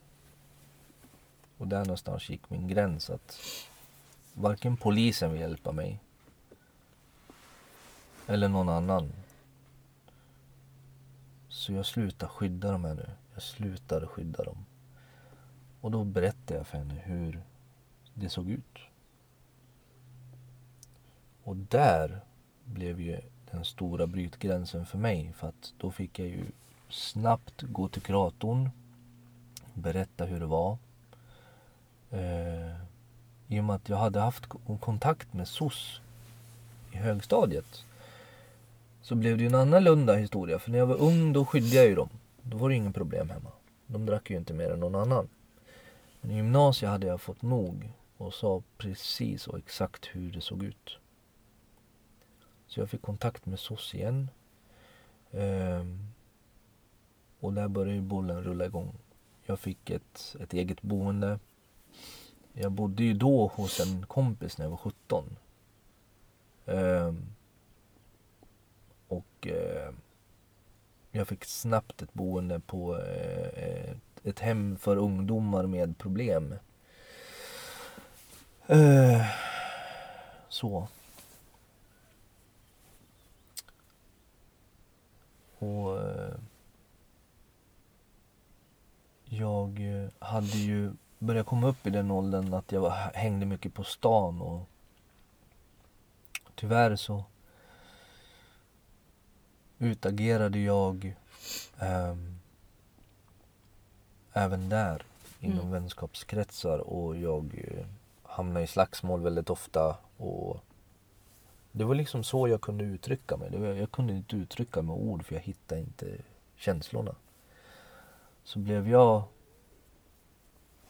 Och där någonstans gick min gräns att varken polisen vill hjälpa mig eller någon annan. Så jag slutar skydda dem här nu. Jag slutar skydda dem. Och då berättade jag för henne hur det såg ut. Och där blev ju den stora brytgränsen för mig. För att då fick jag ju snabbt gå till kuratorn. Berätta hur det var. Eh, I och med att jag hade haft kontakt med SOS i högstadiet. Så blev det ju en annorlunda historia. För när jag var ung då skydde jag ju dem. Då var det ingen problem hemma. De drack ju inte mer än någon annan. Men i gymnasiet hade jag fått nog och sa precis och exakt hur det såg ut. Så jag fick kontakt med SOS igen. Ehm, och där började ju bollen rulla igång. Jag fick ett, ett eget boende. Jag bodde ju då hos en kompis när jag var 17. Ehm, eh, jag fick snabbt ett boende på eh, ett, ett hem för ungdomar med problem. Eh, så. Och eh, jag eh, hade ju börjat komma upp i den åldern att jag var, hängde mycket på stan och tyvärr så utagerade jag ehm, även där inom Mm. vänskapskretsar och jag eh, hamnade i slagsmål väldigt ofta och det var liksom så jag kunde uttrycka mig. Var, jag kunde inte uttrycka med ord för jag hittade inte känslorna. Så blev jag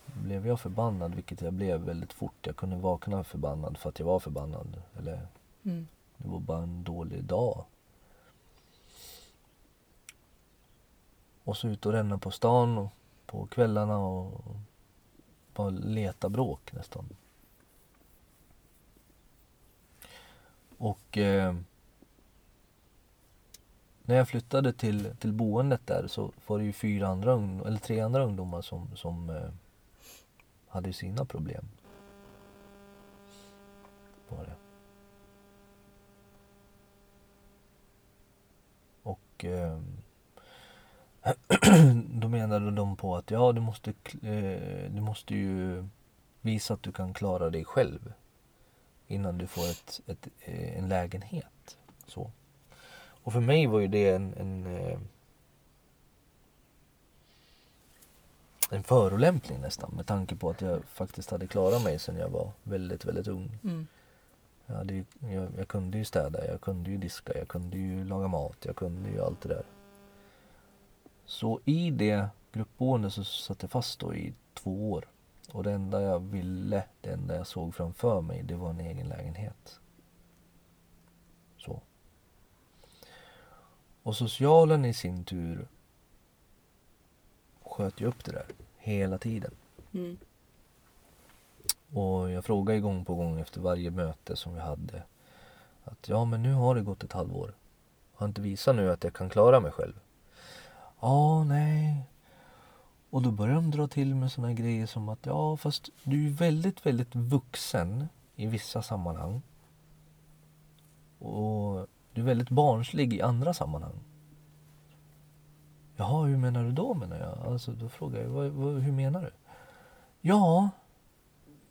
blev jag förbannad, vilket jag blev väldigt fort. Jag kunde vakna förbannad för att jag var förbannad. Eller Mm. det var bara en dålig dag. Och så ut och ränna på stan och på kvällarna och bara leta bråk nästan. Och eh, när jag flyttade till, till boendet där så var det ju fyra andra eller tre andra ungdomar som, som eh, hade sina problem. Var det. Och eh, då menade de på att ja, du måste, eh, du måste ju visa att du kan klara dig själv innan du får ett, ett, eh, en lägenhet. Så. Och för mig var ju det en, en, eh, en förolämpning nästan med tanke på att jag faktiskt hade klarat mig sedan jag var väldigt, väldigt ung. Mm. Jag, hade ju, jag, jag kunde ju städa, jag kunde ju diska, jag kunde ju laga mat, jag kunde ju allt det där. Så i det gruppboendet så satt jag fast då i två år. Och det enda jag ville, det enda jag såg framför mig, det var en egen lägenhet. Så. Och socialen i sin tur sköt ju upp det där hela tiden. Mm. Och jag frågade gång på gång efter varje möte som vi hade. Att ja men nu har det gått ett halvår. Har inte visat nu att jag kan klara mig själv? Ja, nej. Och då börjar de dra till med såna grejer som att ja fast du är väldigt, väldigt vuxen i vissa sammanhang. Och du är väldigt barnslig i andra sammanhang. Jaha, hur menar du då menar jag? Alltså då frågar jag, vad, vad, hur menar du? Ja,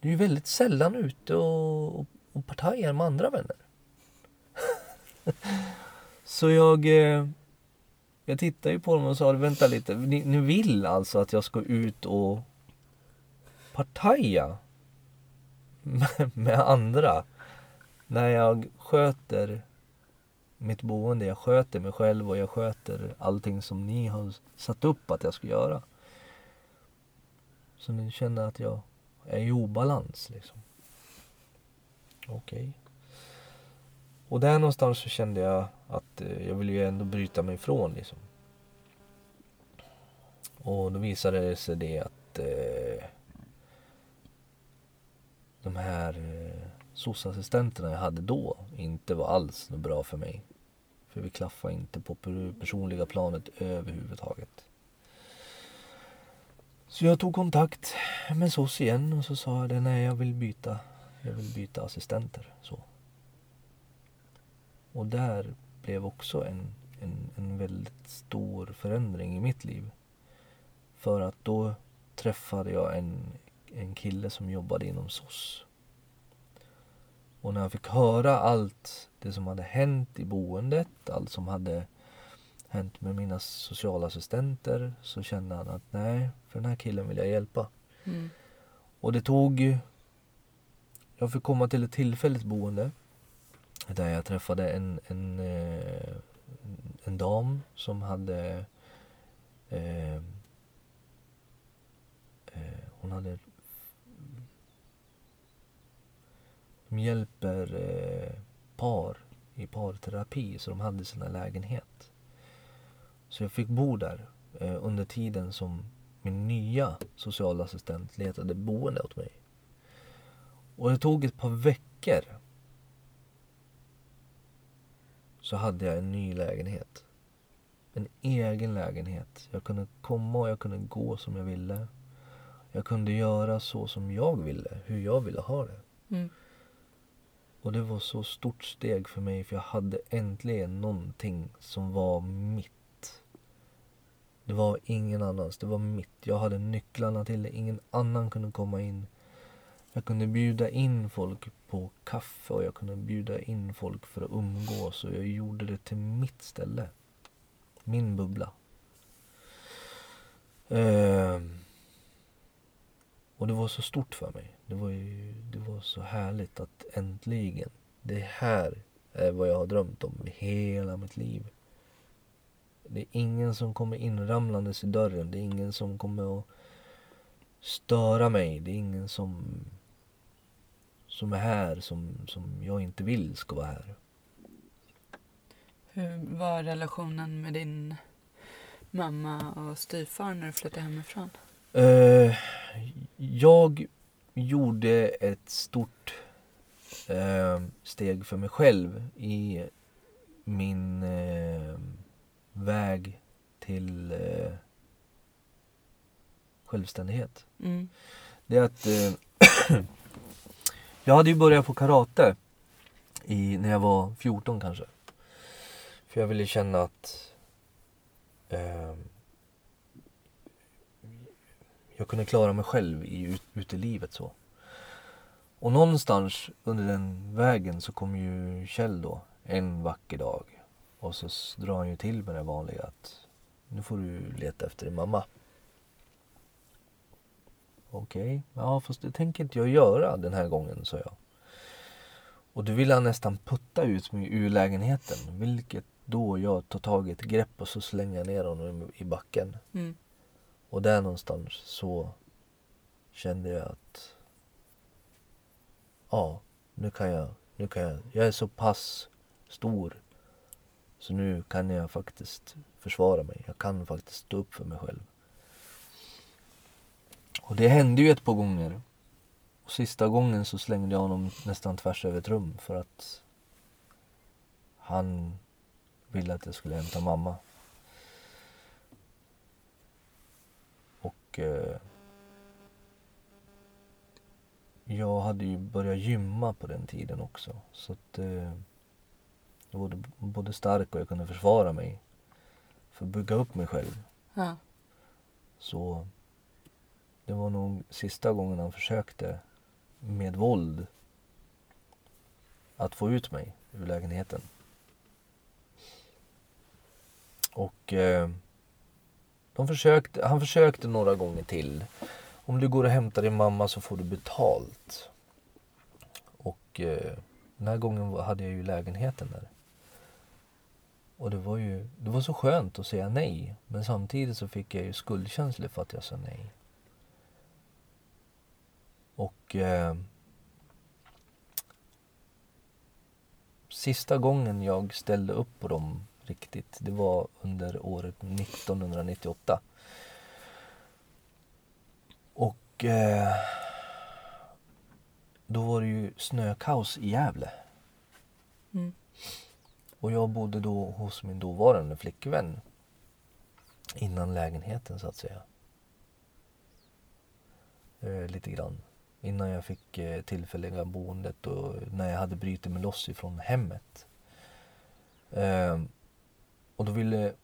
du är ju väldigt sällan ute och, och, och partajar med andra vänner. Så jag, eh, jag tittade ju på dem och sa, vänta lite, ni, ni vill alltså att jag ska ut och partaja med, med andra när jag sköter mitt boende, jag sköter mig själv och jag sköter allting som ni har satt upp att jag ska göra. Så ni känner att jag är i obalans liksom. Okej. Och där någonstans så kände jag att eh, jag ville ju ändå bryta mig ifrån liksom. Och då visade det sig det att eh, de här eh, soc-assistenterna jag hade då inte var alls något bra för mig. För vi klaffade inte på personliga planet överhuvudtaget. Så jag tog kontakt med SOS igen och så sa jag det, nej jag vill byta. Jag vill byta assistenter. Så. Och där blev också en, en, en väldigt stor förändring i mitt liv. För att då träffade jag en, en kille som jobbade inom SOS. Och när jag fick höra allt det som hade hänt i boendet, allt som hade hänt med mina socialassistenter så kände han att nej, för den här killen vill jag hjälpa. Mm. Och det tog. Jag fick komma till ett tillfälligt boende där jag träffade en, en, eh, en dam som hade... Eh, eh, hon hade... De hjälper eh, par i parterapi så de hade sina lägenhet. Så jag fick bo där eh, under tiden som min nya socialassistent letade boende åt mig. Och det tog ett par veckor så hade jag en ny lägenhet. en egen lägenhet. Jag kunde komma och jag kunde gå som jag ville. Jag kunde göra så som jag ville, hur jag ville ha det. Mm. Och det var så stort steg för mig för jag hade äntligen någonting som var mitt. Det var ingen annans, det var mitt. Jag hade nycklarna till det, ingen annan kunde komma in. Jag kunde bjuda in folk på kaffe och jag kunde bjuda in folk för att umgås och jag gjorde det till mitt ställe. Min bubbla. Ehm. Och det var så stort för mig. Det var, ju, det var så härligt att äntligen, det här är vad jag har drömt om hela mitt liv. Det är ingen som kommer inramlandes i dörren. Det är ingen som kommer att störa mig. Det är ingen som, som är här som, som jag inte vill ska vara här. Hur var relationen med din mamma och styvfar när du flyttade hemifrån? Eh, jag gjorde ett stort eh, steg för mig själv i min eh, väg till självständighet. Mm. Det är att jag hade ju börjat på karate i, när jag var 14 kanske. För jag ville känna att jag kunde klara mig själv i, ut, ute i livet så. Och någonstans under den vägen så kom ju Kjell då en vacker dag. Och så drar han ju till med det vanliga att nu får du leta efter din mamma. Okej, ja fast det tänker inte jag göra den här gången, sa jag. Och då ville han nästan putta ut mig ur lägenheten. Vilket då jag tar tag i ett grepp och så slänger jag ner honom i backen. Mm. Och där någonstans så kände jag att ja, nu kan jag, nu kan jag, jag är så pass stor så nu kan jag faktiskt försvara mig. Jag kan faktiskt stå upp för mig själv. Och det hände ju ett par gånger. Och sista gången så slängde jag honom nästan tvärs över ett rum för att han ville att jag skulle hämta mamma. Och eh, jag hade ju börjat gymma på den tiden också. Så att eh, jag var både, stark och jag kunde försvara mig. För att bygga upp mig själv. Ja. Så det var nog sista gången han försökte med våld att få ut mig ur lägenheten. Och eh, de försökte, han försökte några gånger till. Om du går och hämtar din mamma så får du betalt. Och eh, den här gången hade jag ju lägenheten där. Och det var ju det var så skönt att säga nej. Men samtidigt så fick jag ju skuldkänslor för att jag sa nej. Och eh, sista gången jag ställde upp på dem riktigt, det var under året 1998. Och eh, då var det ju snökaos i Gävle. Mm. Och jag bodde då hos min dåvarande flickvän. Innan lägenheten så att säga. Eh, lite grann. Innan jag fick eh, tillfälliga boendet och när jag hade brutit mig loss ifrån hemmet. Eh, och då ville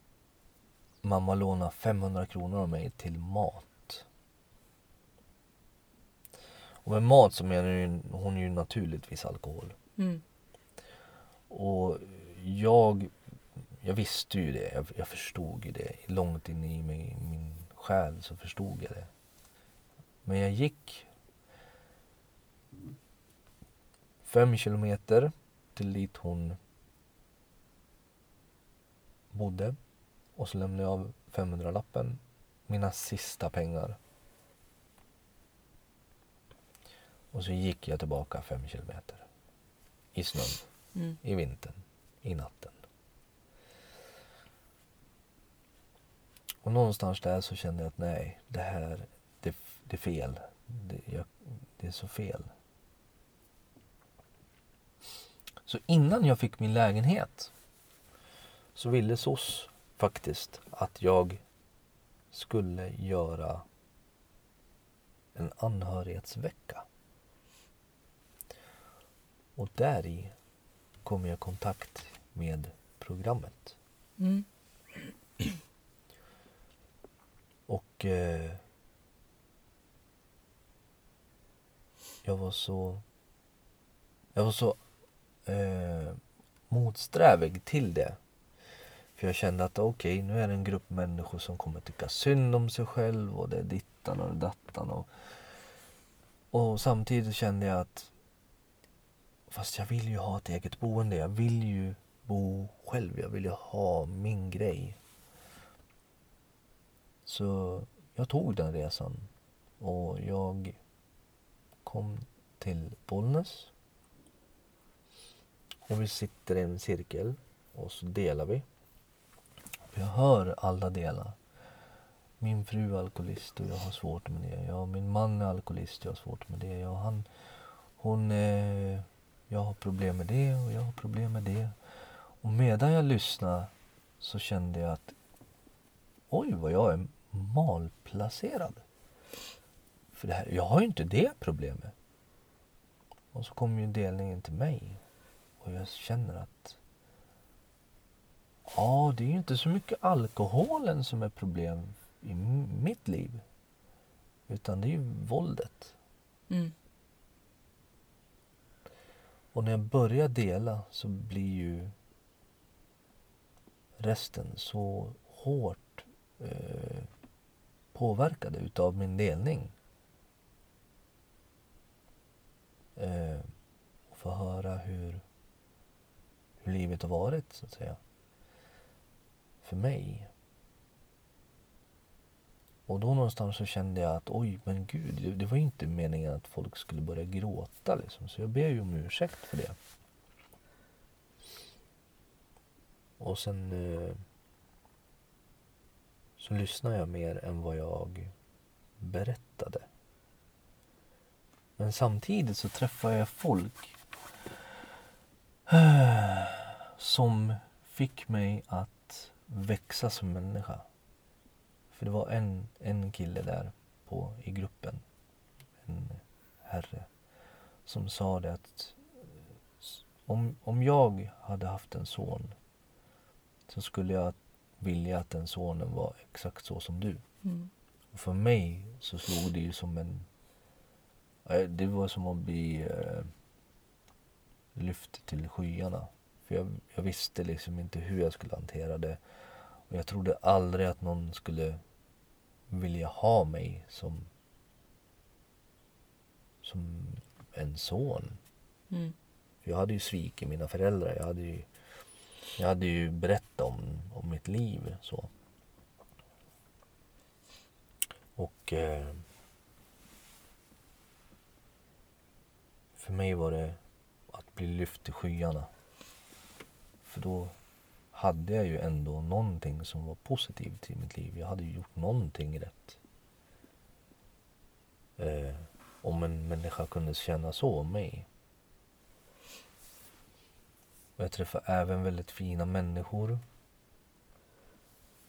mamma låna 500 kronor av mig till mat. Och med mat så menar ju, hon ju naturligtvis alkohol. Mm. Och jag, jag visste ju det. Jag, jag förstod ju det. Långt inne i mig, min själ så förstod jag det. Men jag gick fem kilometer till dit hon bodde. Och så lämnade jag av 500-lappen. Mina sista pengar. Och så gick jag tillbaka fem kilometer. I snön Mm. i vintern, i natten. Och någonstans där så kände jag att nej, det här, det, det är fel. Det, jag, det är så fel. Så innan jag fick min lägenhet så ville SOS faktiskt att jag skulle göra en anhörighetsvecka. Och där i kom jag i kontakt med programmet. Mm. Och eh, jag var så jag var så eh, motsträvig till det. För jag kände att okej, nu är det en grupp människor som kommer tycka synd om sig själv och det är dittan och dattan. Och, och samtidigt kände jag att fast jag vill ju ha ett eget boende. Jag vill ju bo själv. Jag vill ju ha min grej. Så jag tog den resan och jag kom till Bollnäs. Och vi sitter i en cirkel och så delar vi. Jag hör alla delar. Min fru är alkoholist och jag har svårt med det. Jag, min man är alkoholist och jag har svårt med det. Jag, han, hon, eh, jag har problem med det och jag har problem med det. Och medan jag lyssnade så kände jag att oj vad jag är malplacerad. För det här, jag har ju inte det problemet. Och så kommer ju delningen till mig. Och jag känner att ja, det är ju inte så mycket alkoholen som är problem i mitt liv. Utan det är ju våldet. Mm. Och när jag börjar dela så blir ju resten så hårt eh, påverkade utav min delning. Eh, och få höra hur, hur livet har varit, så att säga. För mig. Och då någonstans så kände jag att oj, men gud, det, det var ju inte meningen att folk skulle börja gråta liksom. Så jag ber ju om ursäkt för det. Och sen eh, så lyssnade jag mer än vad jag berättade. Men samtidigt så träffade jag folk eh, som fick mig att växa som människa. För det var en, en kille där på, i gruppen, en herre, som sa det att om, om jag hade haft en son så skulle jag vilja att den sonen var exakt så som du. Mm. Och för mig så slog det ju som en... eh, Det var som att bli eh, lyft till skyarna. För jag, jag visste liksom inte hur jag skulle hantera det. Och jag trodde aldrig att någon skulle vilja ha mig som, som en son. Mm. För jag hade ju svikit mina föräldrar. Jag hade ju, jag hade ju berättat om, om mitt liv. så. Och eh, för mig var det att bli lyft till skyarna. För då hade jag ju ändå någonting som var positivt i mitt liv. Jag hade ju gjort någonting rätt. Eh, om en människa kunde känna så om mig. Och jag träffar även väldigt fina människor.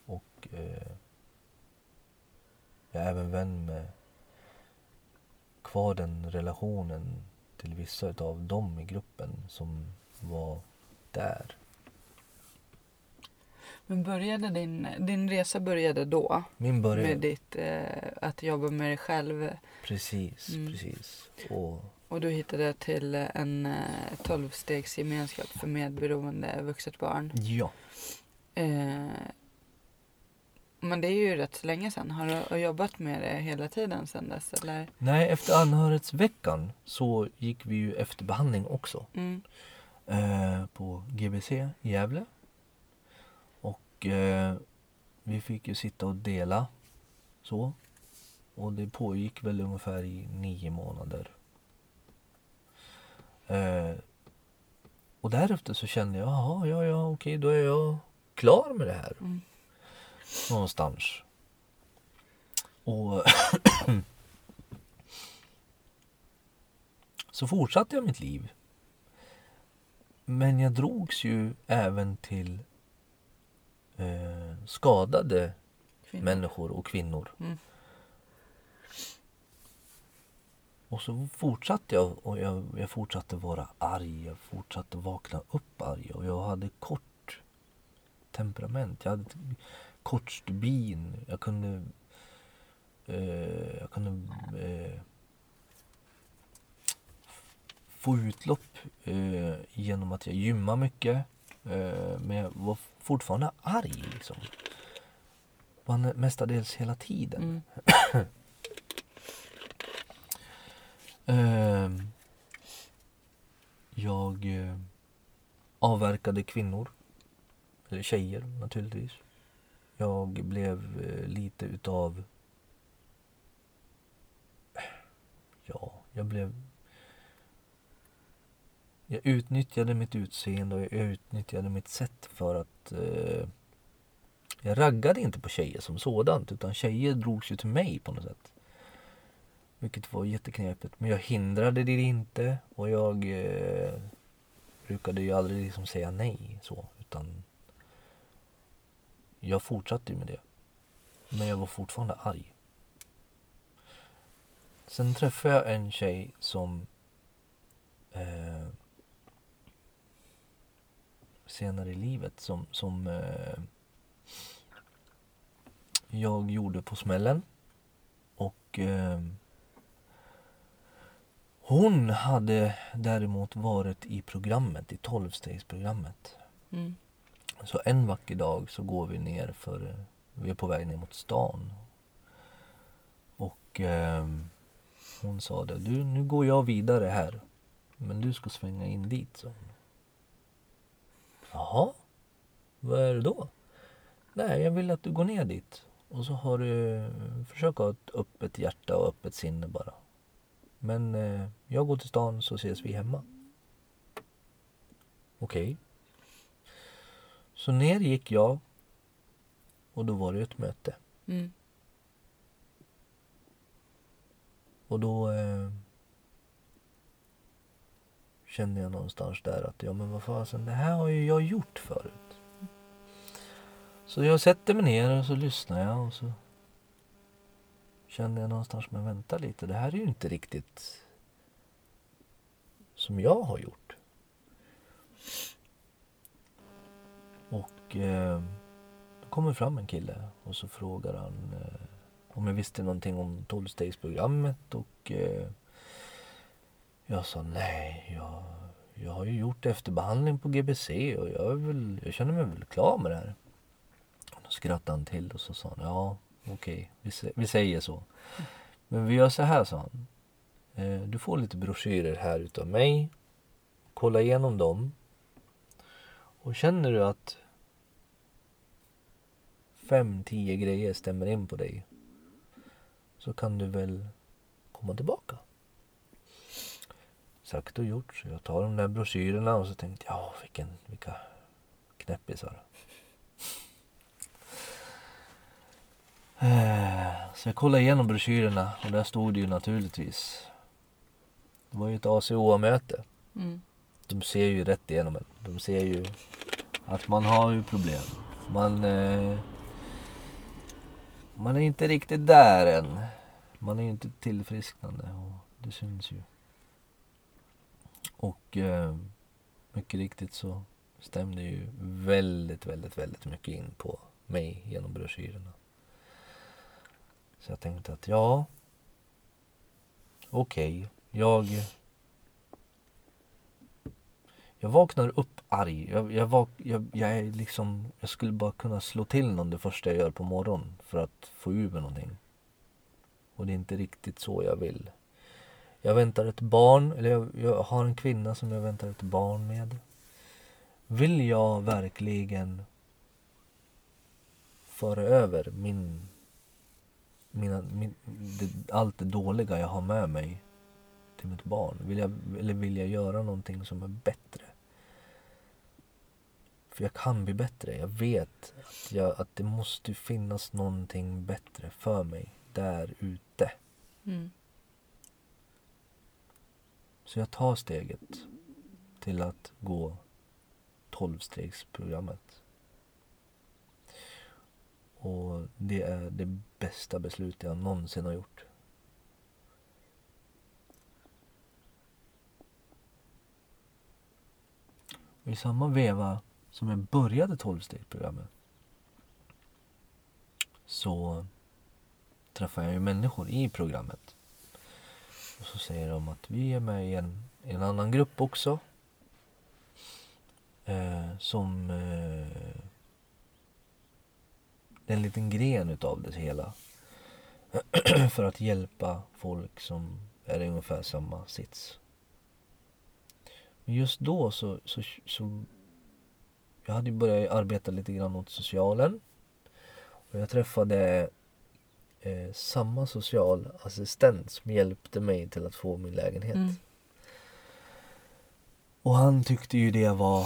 Och eh, jag är även vän med kvar den relationen till vissa utav dem i gruppen som var där. Men började din, din resa började då? Min början, Med ditt, eh, att jobba med dig själv. precis, Mm. precis. Och Och du hittade till en eh, tolvstegsgemenskap för medberoende vuxet barn. ja, Eh, men det är ju rätt så länge sedan. Har du har du jobbat med det hela tiden sedan dess? Eller? nej efter anhörighetsveckan så gick vi ju efter behandling också. Mm. eh, på GBC i Gävle. Och eh, vi fick ju sitta och dela så. Och det pågick väl ungefär i nio månader. Eh, och därefter så kände jag, jaha, ja, ja, okej, då är jag klar med det här. Mm. Någonstans. Och så fortsatte jag mitt liv. Men jag drogs ju även till eh, skadade Kvinnor. människor och kvinnor. Mm. Och så fortsatte jag och jag, jag fortsatte vara arg. Jag fortsatte vakna upp arg och jag hade kort temperament. Jag hade kort stubin. Jag kunde eh, jag kunde eh, få utlopp eh, genom att jag gymmade mycket. Eh, men jag var fortfarande arg liksom. Var mestadels hela tiden. Mm. Ehm, jag eh, avverkade kvinnor. Eller tjejer naturligtvis. Jag blev eh, lite utav... Ja, jag blev... Jag utnyttjade mitt utseende och jag utnyttjade mitt sätt för att... Eh, jag raggade inte på tjejer som sådant utan tjejer drogs ju till mig på något sätt. Vilket var jätteknepigt. Men jag hindrade det inte och jag eh, brukade ju aldrig liksom säga nej så. Utan jag fortsatte ju med det. Men jag var fortfarande arg. Sen träffade jag en tjej som eh, senare i livet som, som eh, jag gjorde på smällen. Och eh, hon hade däremot varit i programmet, i tolvstegsprogrammet. Mm. Så en vacker dag så går vi ner för, vi är på väg ner mot stan. Och eh, hon sa det, du nu går jag vidare här. Men du ska svänga in dit, hon. Jaha, vad är det då? Nej, jag vill att du går ner dit. Och så har du, försök ha ett öppet hjärta och öppet sinne bara. Men eh, jag går till stan så ses vi hemma. Okej. Så ner gick jag. Och då var det ett möte. Mm. Och då eh, kände jag någonstans där att ja men vad fasen det här har ju jag gjort förut. Så jag sätter mig ner och så lyssnar jag och så kände jag någonstans men vänta lite det här är ju inte riktigt som jag har gjort. Och eh, då kommer fram en kille och så frågar han eh, om jag visste någonting om tolvstegsprogrammet och eh, jag sa nej, jag, jag har ju gjort efterbehandling på GBC och jag, är väl, jag känner mig väl klar med det här. Och då skrattade han till och så sa han ja okej, vi, vi säger så. Men vi gör så här sa han. Eh, du får lite broschyrer här utav mig. Kolla igenom dem. Och känner du att fem, tio grejer stämmer in på dig så kan du väl komma tillbaka. Sagt och gjort. Så jag tar de där broschyrerna och så tänkte jag, ja vilken, vilka knäppisar. Eh, Så jag kollade igenom broschyrerna och där stod det ju naturligtvis. Det var ju ett ACOA-möte. Mm. De ser ju rätt igenom en. De ser ju att man har ju problem. Man, eh, man är inte riktigt där än. Man är ju inte tillfrisknande och det syns ju. Och eh, mycket riktigt så stämde ju väldigt, väldigt, väldigt mycket in på mig genom broschyrerna. Så jag tänkte att ja, okej, jag jag vaknar upp arg. Jag, jag, vak, jag, jag är liksom, jag skulle bara kunna slå till någon det första jag gör på morgonen för att få ur mig någonting. Och det är inte riktigt så jag vill. Jag väntar ett barn, eller jag, jag har en kvinna som jag väntar ett barn med. Vill jag verkligen föra över min, mina, min, det, allt det dåliga jag har med mig till mitt barn? Vill jag, eller vill jag göra någonting som är bättre? För jag kan bli bättre. Jag vet att, jag, att det måste finnas någonting bättre för mig där ute. Mm. Så jag tar steget till att gå tolvstegsprogrammet. Och det är det bästa beslut jag någonsin har gjort. Och I samma veva som jag började 12-stegsprogrammet så träffar jag ju människor i programmet. Och så säger de att vi är med i en, en annan grupp också. Eh, som eh, är en liten gren utav det hela. För att hjälpa folk som är i ungefär samma sits. Men just då så, så, så jag hade börjat arbeta lite grann åt socialen. Och jag träffade eh, samma socialassistent som hjälpte mig till att få min lägenhet. Mm. Och han tyckte ju det var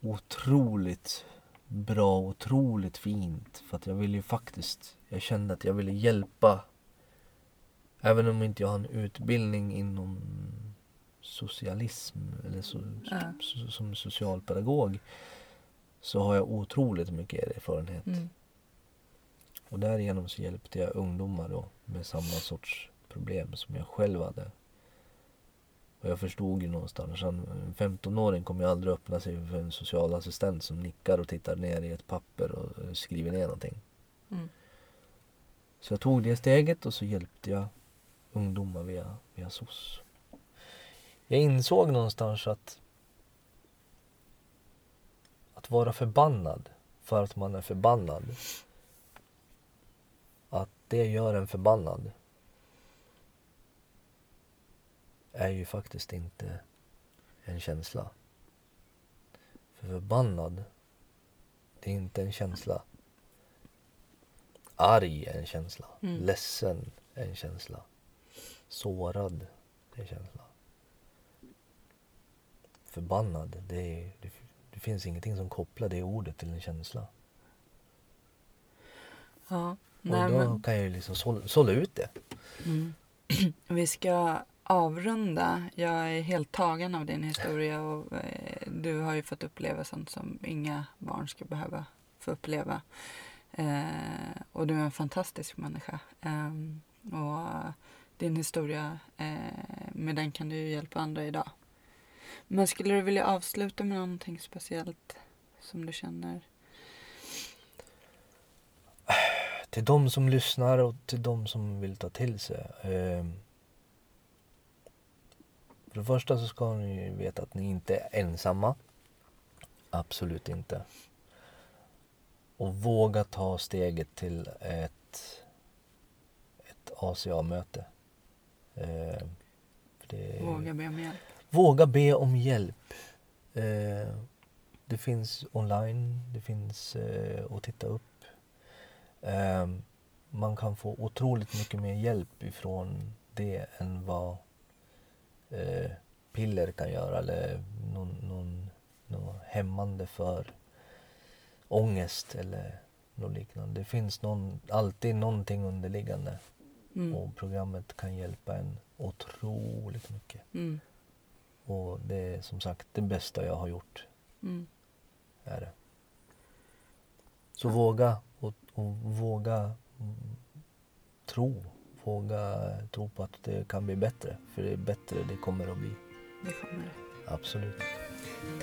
otroligt bra, otroligt fint. För att jag ville ju faktiskt, jag kände att jag ville hjälpa. Även om inte jag har en utbildning inom socialism eller so, som socialpedagog. Så har jag otroligt mycket erfarenhet. Mm. Och därigenom så hjälpte jag ungdomar då med samma sorts problem som jag själv hade. Och jag förstod ju någonstans att en 15-åring kommer ju aldrig öppna sig för en socialassistent som nickar och tittar ner i ett papper och skriver ner någonting. Mm. Så jag tog det steget och så hjälpte jag ungdomar via, via SOS. Jag insåg någonstans att att vara förbannad för att man är förbannad det gör en förbannad är ju faktiskt inte en känsla. För förbannad, det är inte en känsla. Arg är en känsla. Mm. Ledsen är en känsla. Sårad är en känsla. Förbannad, det, är, det, det finns ingenting som kopplar det ordet till en känsla. Ja. Och Nej, då men, kan jag ju liksom sålla, sålla ut det. mm. Vi ska avrunda. Jag är helt tagen av din historia och eh, du har ju fått uppleva sånt som inga barn ska behöva få uppleva. Eh, och du är en fantastisk människa. Eh, och din historia, eh, med den kan du ju hjälpa andra idag. Men skulle du vilja avsluta med någonting speciellt som du känner? Till de som lyssnar och till de som vill ta till sig. Eh, för det första så ska ni veta att ni inte är ensamma. Absolut inte. Och våga ta steget till ett, ett ACA-möte. Eh, för det- Våga be om hjälp. Våga be om hjälp. Eh, det finns online, det finns eh, att titta upp. Eh, man kan få otroligt mycket mer hjälp ifrån det än vad eh, piller kan göra eller någon, någon, någon hämmande för ångest eller något liknande. Det finns någon, alltid någonting underliggande Mm. och programmet kan hjälpa en otroligt mycket. Mm. Och det är som sagt det bästa jag har gjort. Mm. Är det. Så våga och, våga tro. Våga tro på att det kan bli bättre. För det är bättre det kommer att bli. Det kommer det. Absolut.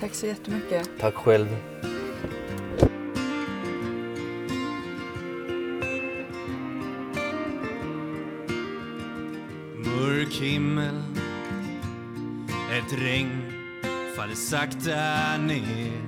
Tack så jättemycket. Tack själv. Mörk himmel Ett regn faller sakta ner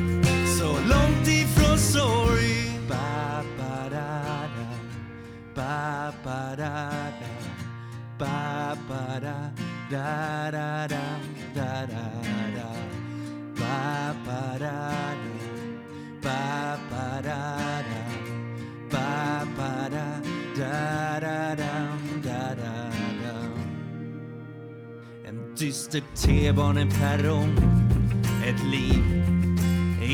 långt ifrån sorg. Ba, ba, da, da. Ba, ba, da, da. Ba, ba, da, da, da, da, da, da, da. Ba, ba, da, da. Ba, ba, da, da. Ba, ba, da, da, da, da, da, da. En dyster T-baneperrong, ett liv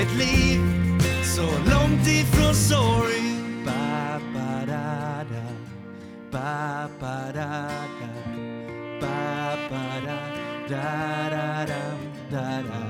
ett liv så långt ifrån sorg. Ba ba da da. Ba ba da da. Ba ba da da da da da. da